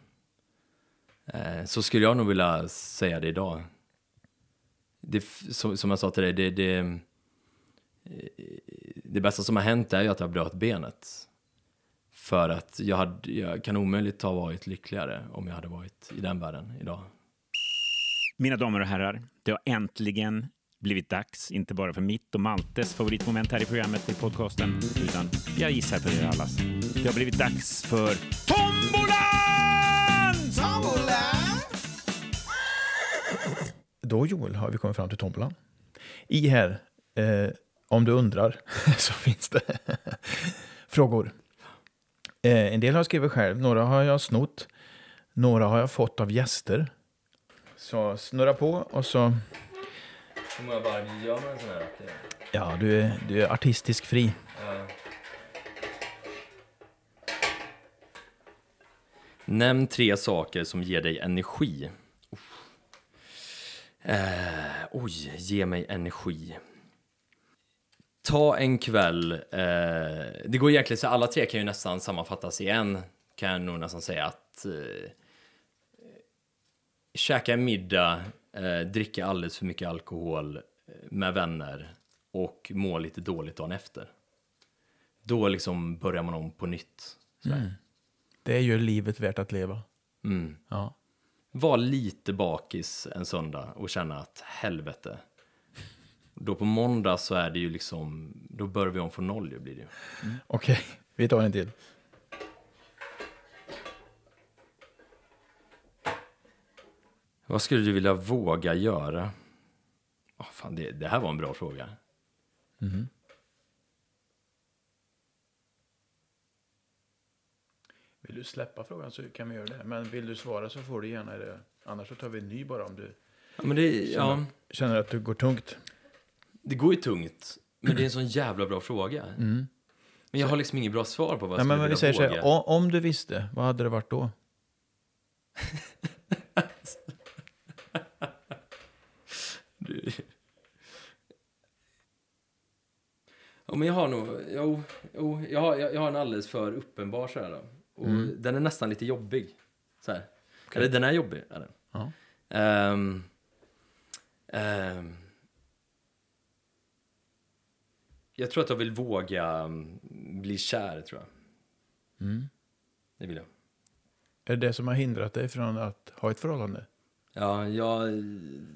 Eh, så skulle jag nog vilja säga det idag. Det, som, som jag sa till dig, det, det, eh, det bästa som har hänt är ju att jag bröt benet. För att jag, hade, jag kan omöjligt ha varit lyckligare om jag hade varit i den världen idag. Mina damer och herrar, det har äntligen blivit dags, inte bara för mitt och Maltes favoritmoment här i programmet i podcasten, utan jag gissar för er allas. Det har blivit dags för Tombolan! Då Joel har vi kommit fram till tombolan. I här, eh, om du undrar, så finns det frågor. Eh, en del har jag skrivit själv, några har jag snott, några har jag fått av gäster. Så snurra på och så, om jag bara gör en sån här ja du är, du är artistisk fri. Nämn tre saker som ger dig energi. Eh, oj, ge mig energi. Ta en kväll. Eh, det går egentligen så alla tre kan ju nästan sammanfattas i en. Kan jag nog nästan säga att eh, käka en middag, eh, dricka alldeles för mycket alkohol eh, med vänner och må lite dåligt dagen efter. Då liksom börjar man om på nytt. Sådär. Det gör livet värt att leva. Mm. Ja. Var lite bakis en söndag och känna att helvete. Då på måndag så är det ju liksom, då börjar vi om från noll ju blir det ju. Okej, vi tar en till. Vad skulle du vilja våga göra? Oh, fan, det, det här var en bra fråga. Vill du släppa frågan så kan vi göra det. Men vill du svara så får du gärna det. Annars så tar vi en ny bara om du Ja, men det, ja, känner att du går tungt. det går ju tungt, men det är en sån jävla bra fråga. Men jag har liksom inget bra svar på vad Nej, jag men skulle vi säger vilja så här, våga. om du visste, vad hade det varit då? Du... Ja, men jag har nog, jo, jo jag, har, jag, jag har en alldeles för uppenbar så här då. Och den är nästan lite jobbig. Så här. Eller den är jobbig, är den. Ja. Ehm, ehm, jag tror att jag vill våga mm, bli kär, tror jag. Det vill jag. Är det det som har hindrat dig från att ha ett förhållande? Ja, jag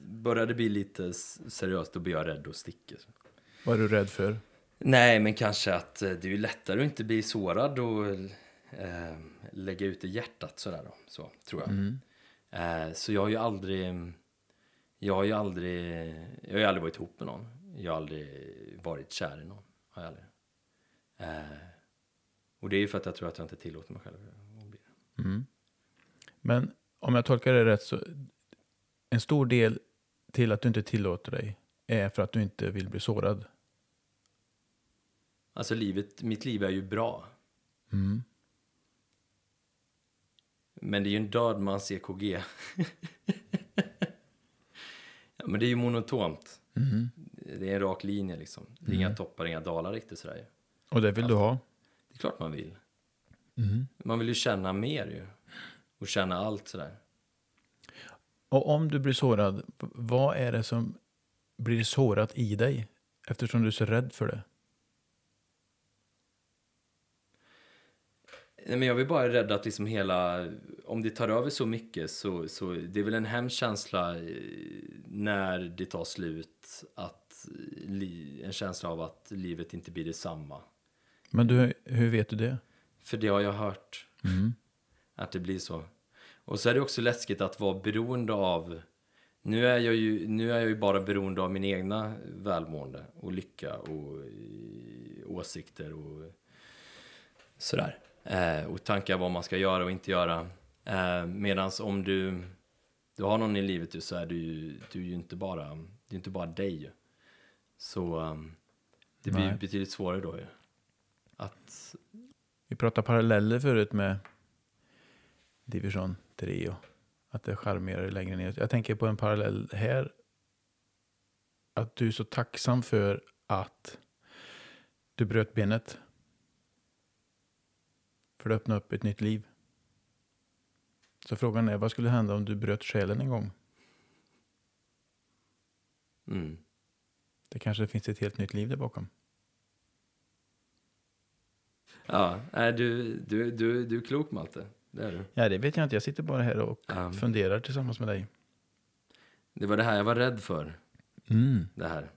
började bli lite s- seriöst, då blir jag rädd och sticker. Vad är du rädd för? Nej, men kanske att eh, det är lättare att inte bli sårad och eh, lägga ut i hjärtat sådär då, så tror jag. Eh, så jag har ju aldrig, jag har ju aldrig, jag har ju aldrig varit ihop med någon. Jag har aldrig varit kär i någon, har jag aldrig. Eh, och det är ju för att jag tror att jag inte tillåter mig själv att bli det. Men om jag tolkar det rätt så en stor del till att du inte tillåter dig är för att du inte vill bli sårad. Alltså livet, mitt liv är ju bra. Men det är ju en död mans EKG. ja, men det är ju monotont. Det är en rak linje liksom. Det är inga toppar, inga dalar riktigt sådär. Och det vill du ha. Det är klart man vill. Man vill ju känna mer ju. Och känna allt sådär. Och om du blir sårad, vad är det som blir sårat i dig? Eftersom du är så rädd för det. Nej, men jag vill bara rädda att liksom hela, om det tar över så mycket så, så det är väl en hemsk känsla eh, när det tar slut, att eh, en känsla av att livet inte blir detsamma. Men du, hur vet du det? För det har jag hört, att det blir så. Och så är det också läskigt att vara beroende av, nu är jag ju, nu är jag ju bara beroende av min egna välmående och lycka och eh, åsikter och sådär. Eh, och tankar vad man ska göra och inte göra. Eh, Medan om du, du har någon i livet så är du ju, du är ju inte bara, det är inte bara dig. Så um, det blir Nej. betydligt svårare då ju. Att, Vi pratade paralleller förut med division 3 och Att det är charmigare längre ner. Jag tänker på en parallell här. Att du är så tacksam för att du bröt benet. För det öppnade upp ett nytt liv. Så frågan är, vad skulle hända om du bröt själen en gång? Mm. Det kanske finns ett helt nytt liv där bakom. Ja, du, du, du, du är klok Malte. Det är du. Ja, det vet jag inte. Jag sitter bara här och Ja. funderar tillsammans med dig. Det var det här jag var rädd för. Mm. Det här.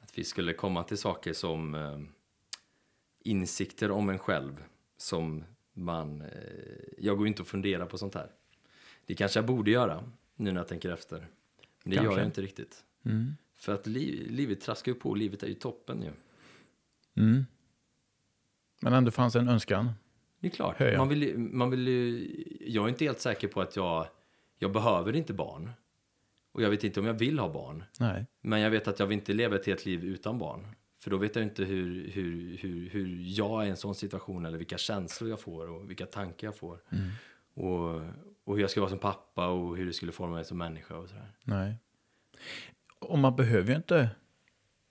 Att vi skulle komma till saker som eh, insikter om en själv. Som man... Eh, jag går ju inte och funderar på sånt här. Det kanske jag borde göra nu när jag tänker efter. Men det gör Kanske. jag inte riktigt. Mm. För att li livet traskar ju på. Livet är ju toppen ju. Mm. Men ändå fanns en önskan. Det är klart. Man vill, man vill ju, jag är inte helt säker på att jag, jag behöver inte barn. Och jag vet inte om jag vill ha barn. Nej. Men jag vet att jag vill inte leva ett helt liv utan barn. För då vet jag inte hur, hur, hur, hur jag är i en sån situation eller vilka känslor jag får och vilka tankar jag får. Och, och hur jag ska vara som pappa och hur det skulle forma mig som människa och sådär. Nej. Och man behöver ju inte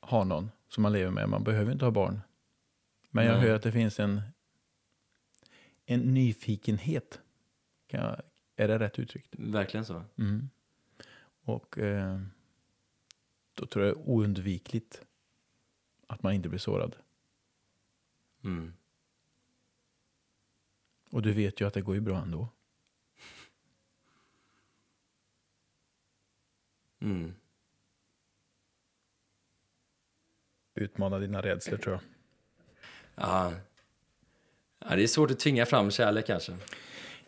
ha någon som man lever med. Man behöver inte ha barn. Men jag Nej. hör att det finns en, en nyfikenhet. Kan jag, är det rätt uttryckt? Verkligen så. Mm. Och eh, då tror jag det är oundvikligt att man inte blir sårad. Mm. Och du vet ju att det går ju bra ändå. Mm. Utmana dina rädslor tror jag. Ja. ja, det är svårt att tvinga fram kärlek kanske.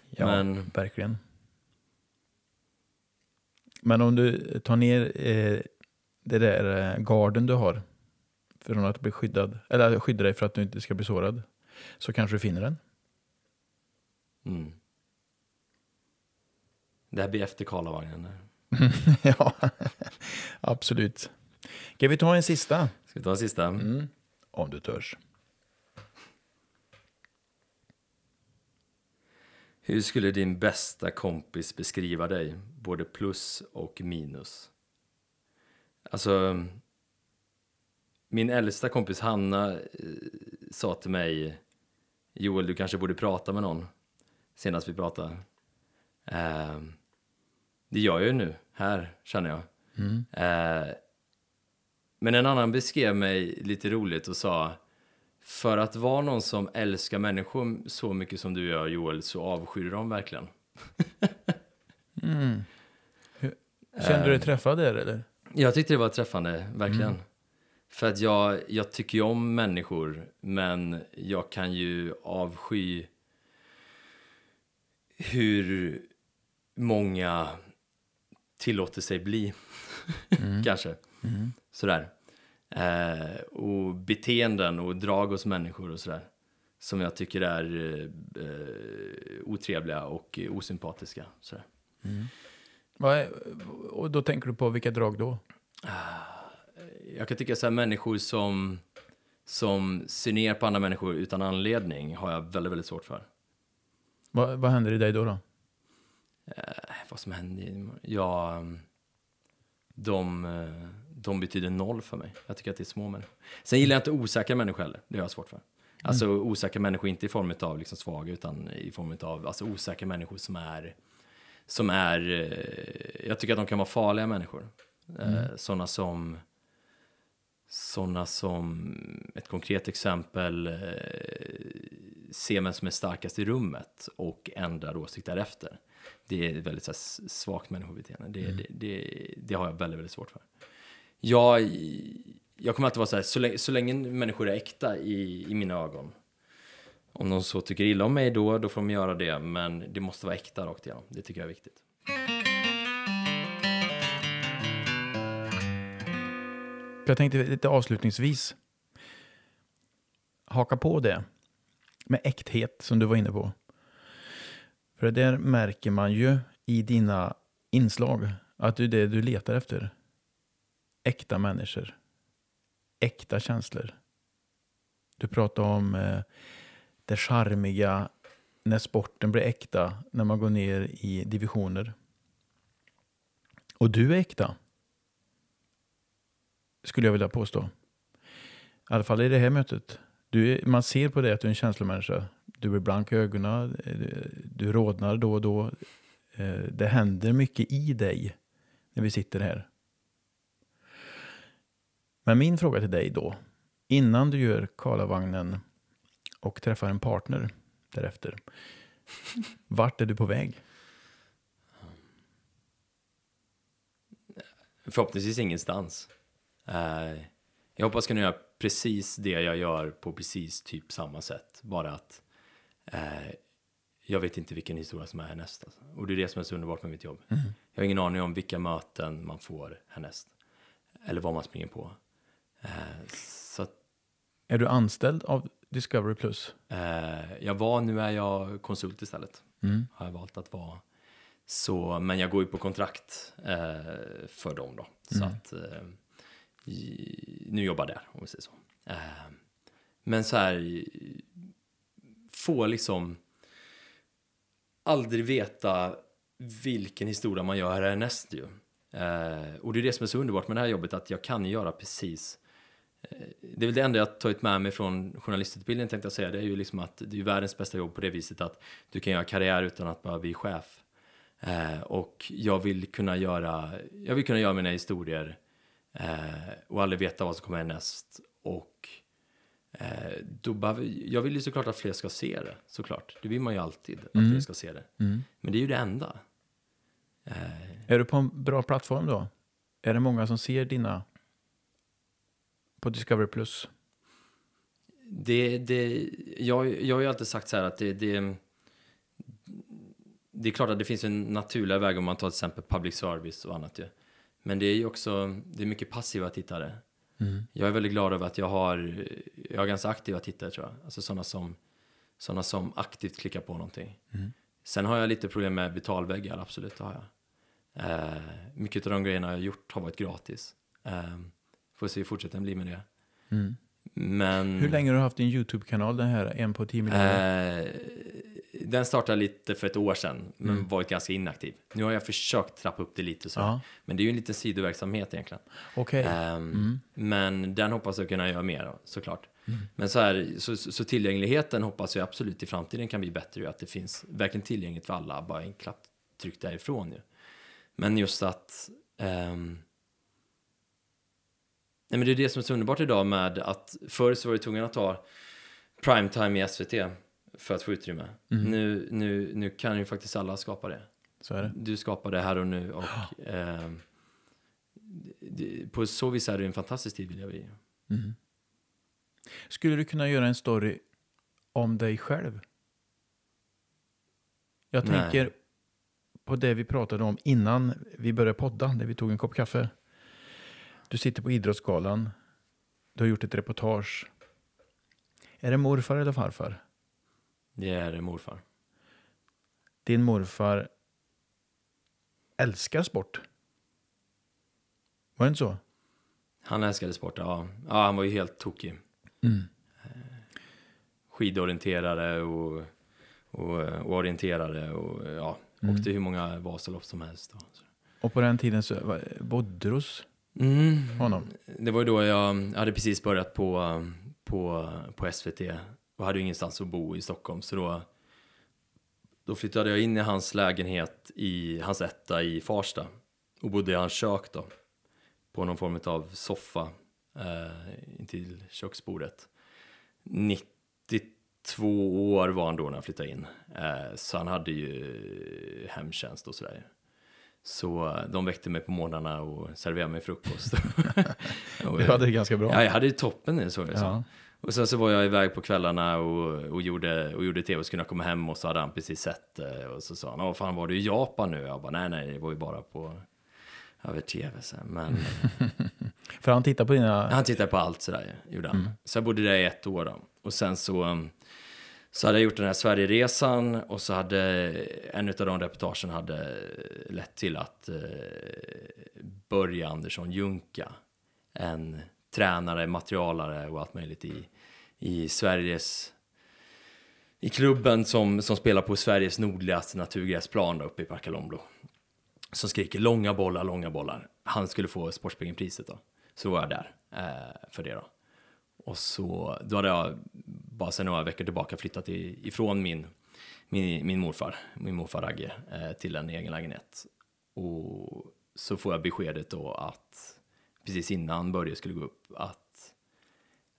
Ja, Men- verkligen. Men om du tar ner eh, det där eh, garden du har från att bli skyddad, eller skydda dig för att du inte ska bli sårad, så kanske du finner den. Mm. Det här blir efter Karlavagnen. ja, absolut. Ska vi ta en sista? Ska vi ta en sista? Mm. Om du törs. Hur skulle din bästa kompis beskriva dig, både plus och minus? Alltså, min äldsta kompis Hanna eh, sa till mig, Joel, du kanske borde prata med någon, senast vi pratade. Eh, det gör jag ju nu, här, känner jag. Eh, men en annan beskrev mig lite roligt och sa, för att vara någon som älskar människor så mycket som du gör Joel, så avskyr dem verkligen. Kände du dig träffad där eller? Jag tyckte det var träffande, verkligen. För att jag, jag tycker ju om människor, men jag kan ju avsky hur många tillåter sig bli, kanske. Sådär. Eh, och beteenden och drag hos människor och sådär. Som jag tycker är eh, otrevliga och osympatiska. Sådär. Är, och då tänker du på vilka drag då? Jag kan tycka så här människor som, som ser ner på andra människor utan anledning har jag väldigt, väldigt svårt för. Vad, vad händer i dig då? då? Vad som händer? Ja, de, eh, de betyder noll för mig. Jag tycker att det är små människor. Sen gillar jag inte osäkra människor heller. Det har jag svårt för. Alltså osäkra människor, inte i form av liksom svaga, utan i form av alltså, osäkra människor som är, som är, eh, jag tycker att de kan vara farliga människor. Eh, Sådana som, sådana som, ett konkret exempel, eh, ser vem som är starkast i rummet och ändrar åsikt därefter. Det är väldigt så här, svagt människobeteende. Det, det, det, det har jag väldigt, väldigt svårt för. Jag, jag kommer alltid vara så här, så länge, så länge människor är äkta i, i mina ögon. Om de så tycker illa om mig då, då får de göra det. Men det måste vara äkta rakt igenom. Det tycker jag är viktigt. Jag tänkte lite avslutningsvis haka på det med äkthet som du var inne på. För det där märker man ju i dina inslag att det är det du letar efter. Äkta människor. Äkta känslor. Du pratar om eh, det charmiga när sporten blir äkta, när man går ner i divisioner. Och du är äkta. Skulle jag vilja påstå. I alla fall i det här mötet. Du man ser på dig att du är en känslomänniska. Du blir blank i ögonen, eh, du rodnar då och då. Eh, det händer mycket i dig när vi sitter här. Men min fråga till dig då, innan du gör Karlavagnen och träffar en partner därefter. Vart är du på väg? Förhoppningsvis ingenstans. Uh, jag hoppas kunna göra precis det jag gör på precis typ samma sätt. Bara att uh, jag vet inte vilken historia som är härnäst. Alltså. Och det är det som är så underbart med mitt jobb. Mm. Jag har ingen aning om vilka möten man får härnäst. Eller vad man springer på. Uh, så att, är du anställd av Discovery Plus? jag var, nu är jag konsult istället. Mm. Har jag valt att vara. Så, men jag går ju på kontrakt eh, för dem då. Så mm. att eh, nu jobbar där, om vi säger så. Eh, men så här, få liksom aldrig veta vilken historia man gör härnäst ju. Eh, och det är det som är så underbart med det här jobbet, att jag kan göra precis eh, det är väl det enda jag tagit med mig från journalistutbildningen tänkte jag säga. Det är ju liksom att det är världens bästa jobb på det viset att du kan göra karriär utan att bara bli chef. Eh, och jag vill kunna göra, jag vill kunna göra mina historier eh, och aldrig veta vad som kommer härnäst. Och eh, då behöver, jag vill ju såklart att fler ska se det, såklart. Det vill man ju alltid, att mm. fler ska se det. Mm. Men det är ju det enda. Eh, är du på en bra plattform då? Är det många som ser dina på Discovery Plus? Det, det, jag, jag har ju alltid sagt så här att det, det det är klart att det finns en naturlig väg om man tar till exempel public service och annat ju. Men det är ju också, det är mycket passiva tittare. Mm. Jag är väldigt glad över att jag har, jag har ganska aktiva tittare tror jag. Alltså sådana som, sådana som aktivt klickar på någonting. Mm. Sen har jag lite problem med betalväggar, absolut det har jag. Eh, mycket av de grejerna jag har gjort har varit gratis. Eh, får se hur fortsättningen blir med det. Mm. Men, hur länge har du haft din YouTube-kanal, den här en på 10 miljoner? Eh, den startade lite för ett år sedan, men mm. varit ganska inaktiv. Nu har jag försökt trappa upp det lite så. Ja. Men det är ju en liten sidoverksamhet egentligen. Okay. Um, ehm, mm. Men den hoppas jag kunna göra mer såklart. Mm. Men så, här, så, så, tillgängligheten hoppas jag absolut i framtiden kan bli bättre. Att det finns verkligen tillgängligt för alla, bara en knapptryck därifrån. Ju. Men just att um, Nej, men det är det som är så underbart idag med att förr så var du tvungen att ta primetime i SVT för att få utrymme. Mm. Nu, nu, nu kan ju faktiskt alla skapa det. Så är det. Du skapar det här och nu och eh, det, på så vis är det en fantastisk tid vill jag i. Mm. Skulle du kunna göra en story om dig själv? Jag Nej. tänker på det vi pratade om innan vi började podda, när vi tog en kopp kaffe. Du sitter på Idrottsgalan. Du har gjort ett reportage. Är det morfar eller farfar? Det är morfar. Din morfar älskar sport. Var det inte så? Han älskade sport, ja. ja han var ju helt tokig. Mm. Skidorienterare och, och, och orienterare och ja, mm. åkte hur många Vasalopp som helst. Och, och på den tiden så bodde du hos mm. honom? Det var ju då jag hade precis börjat på, på, på SVT och hade ju ingenstans att bo i Stockholm. Så då, då flyttade jag in i hans lägenhet i hans etta i Farsta och bodde i hans kök då. På någon form av soffa eh, intill köksbordet. 92 år var han då när han flyttade in. Eh, så han hade ju hemtjänst och sådär. Så eh, de väckte mig på morgnarna och serverade mig frukost. du hade det ganska bra. Ja, jag hade det toppen nu så. Ja. Och sen så var jag iväg på kvällarna och, och gjorde, och gjorde tv och så kunde jag komma hem och så hade han precis sett det. Och så sa han, åh fan var du i Japan nu? Jag bara, nej nej, det var ju bara på över tv sen. Men, För han tittar på dina... Han tittar på allt sådär, gjorde han. Mm. Så jag bodde där i ett år då. Och sen så, så hade jag gjort den här Sverigeresan och så hade en av de reportagen hade lett till att eh, Börje Andersson Junka, en tränare, materialare och allt möjligt i, i Sveriges i klubben som, som spelar på Sveriges nordligaste naturgräsplan uppe i Parkalombo. som skriker långa bollar, långa bollar. Han skulle få Sportspegeln-priset då. Så var jag där eh, för det då. Och så, då hade jag bara sedan några veckor tillbaka flyttat i, ifrån min, min, min morfar, min morfar Ragge, eh, till en egen lägenhet. Och så får jag beskedet då att precis innan Börje skulle gå upp att,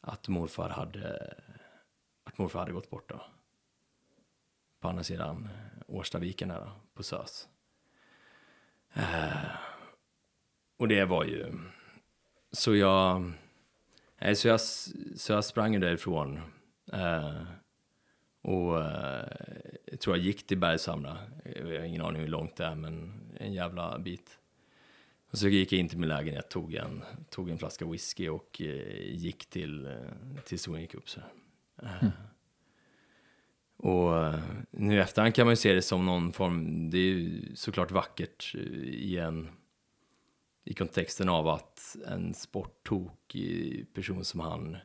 att morfar hade att morfar hade gått bort då. På andra sidan eh, Årstaviken där då, på SÖS. Eh, och det var ju... Så jag... Nej, så jag, så jag sprang därifrån. Eh, och eh, jag tror jag gick till Bergshamra. Jag har ingen aning hur långt det är, men en jävla bit. Och så gick jag in till min lägenhet, tog en, tog en flaska whisky och eh, gick till, eh, till solen gick upp. Så. Mm. Och eh, nu i efterhand kan man ju se det som någon form, det är ju såklart vackert eh, i en i kontexten av att en sporttok person som han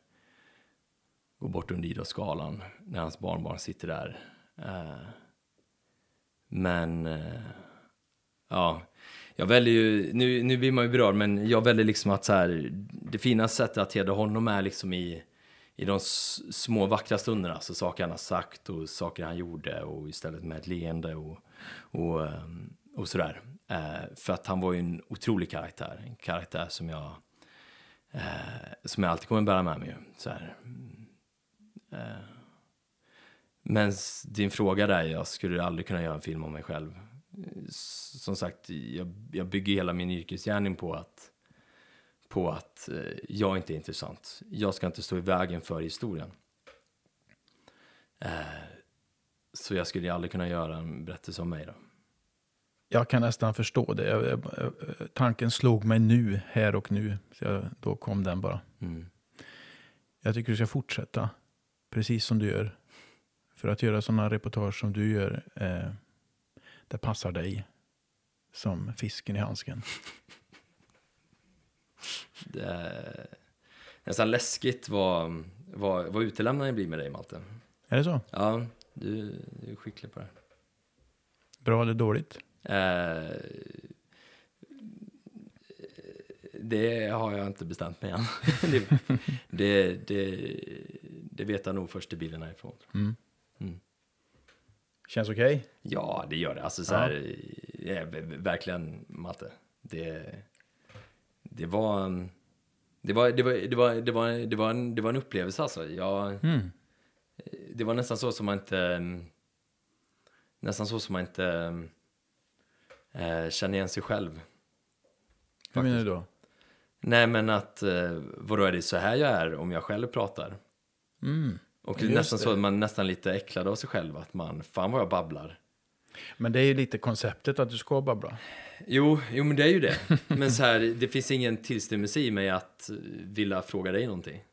går bort under idrottsskalan när hans barnbarn sitter där. Eh, men ja, jag väljer ju, nu, nu blir man ju berörd, men jag väljer liksom att så här, det finaste sättet att hedra honom är liksom i i de små vackra stunderna, alltså saker han har sagt och saker han gjorde och istället med ett leende och, och, ehm, och sådär. Eh, för att han var ju en otrolig karaktär, en karaktär som jag, eh, som jag alltid kommer bära med mig. Så här. Mm. Eh. Men din fråga där, jag skulle aldrig kunna göra en film om mig själv. Som sagt, jag, jag bygger hela min yrkesgärning på att på att eh, jag inte är intressant. Jag ska inte stå i vägen för historien. Eh, så jag skulle aldrig kunna göra en berättelse om mig då. Jag kan nästan förstå det. Jag, jag, tanken slog mig nu, här och nu. Så jag, då kom den bara. Mm. Jag tycker du ska fortsätta, precis som du gör. För att göra sådana reportage som du gör, eh, det passar dig som fisken i handsken. Det är nästan läskigt vad, vad, vad utelämnande blir med dig, Malte. Är det så? Ja, du, du är skicklig på det. Bra eller dåligt? Eh, det har jag inte bestämt mig än. det, det, det, det, vet jag nog först i bilen härifrån. Mm. Mm. Känns okej? Okay? Ja, det gör det. Alltså så här, ja. verkligen Malte. Det, det var... Det var, det var, det var, det var, det var, en, det var en upplevelse alltså. Jag, mm. Det var nästan så som man inte... Nästan så som man inte äh, känner igen sig själv. Hur menar du då? Nej men att, äh, vadå är det så här jag är om jag själv pratar? Mm. Och det är nästan det. så att man nästan lite äcklad av sig själv, att man, fan vad jag babblar. Men det är ju lite konceptet att du ska babbla. Jo, jo men det är ju det. Men så här, det finns ingen tillstymmelse i mig att vilja fråga dig någonting.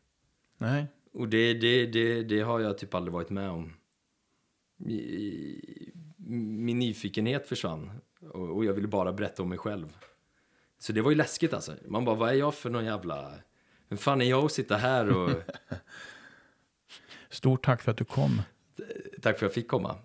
Nej. Och det, det, det, det har jag typ aldrig varit med om. Min nyfikenhet försvann och jag ville bara berätta om mig själv. Så det var ju läskigt alltså. Man bara, vad är jag för någon jävla... Vem fan är jag att sitta här och... Stort tack för att du kom. Tack för att jag fick komma.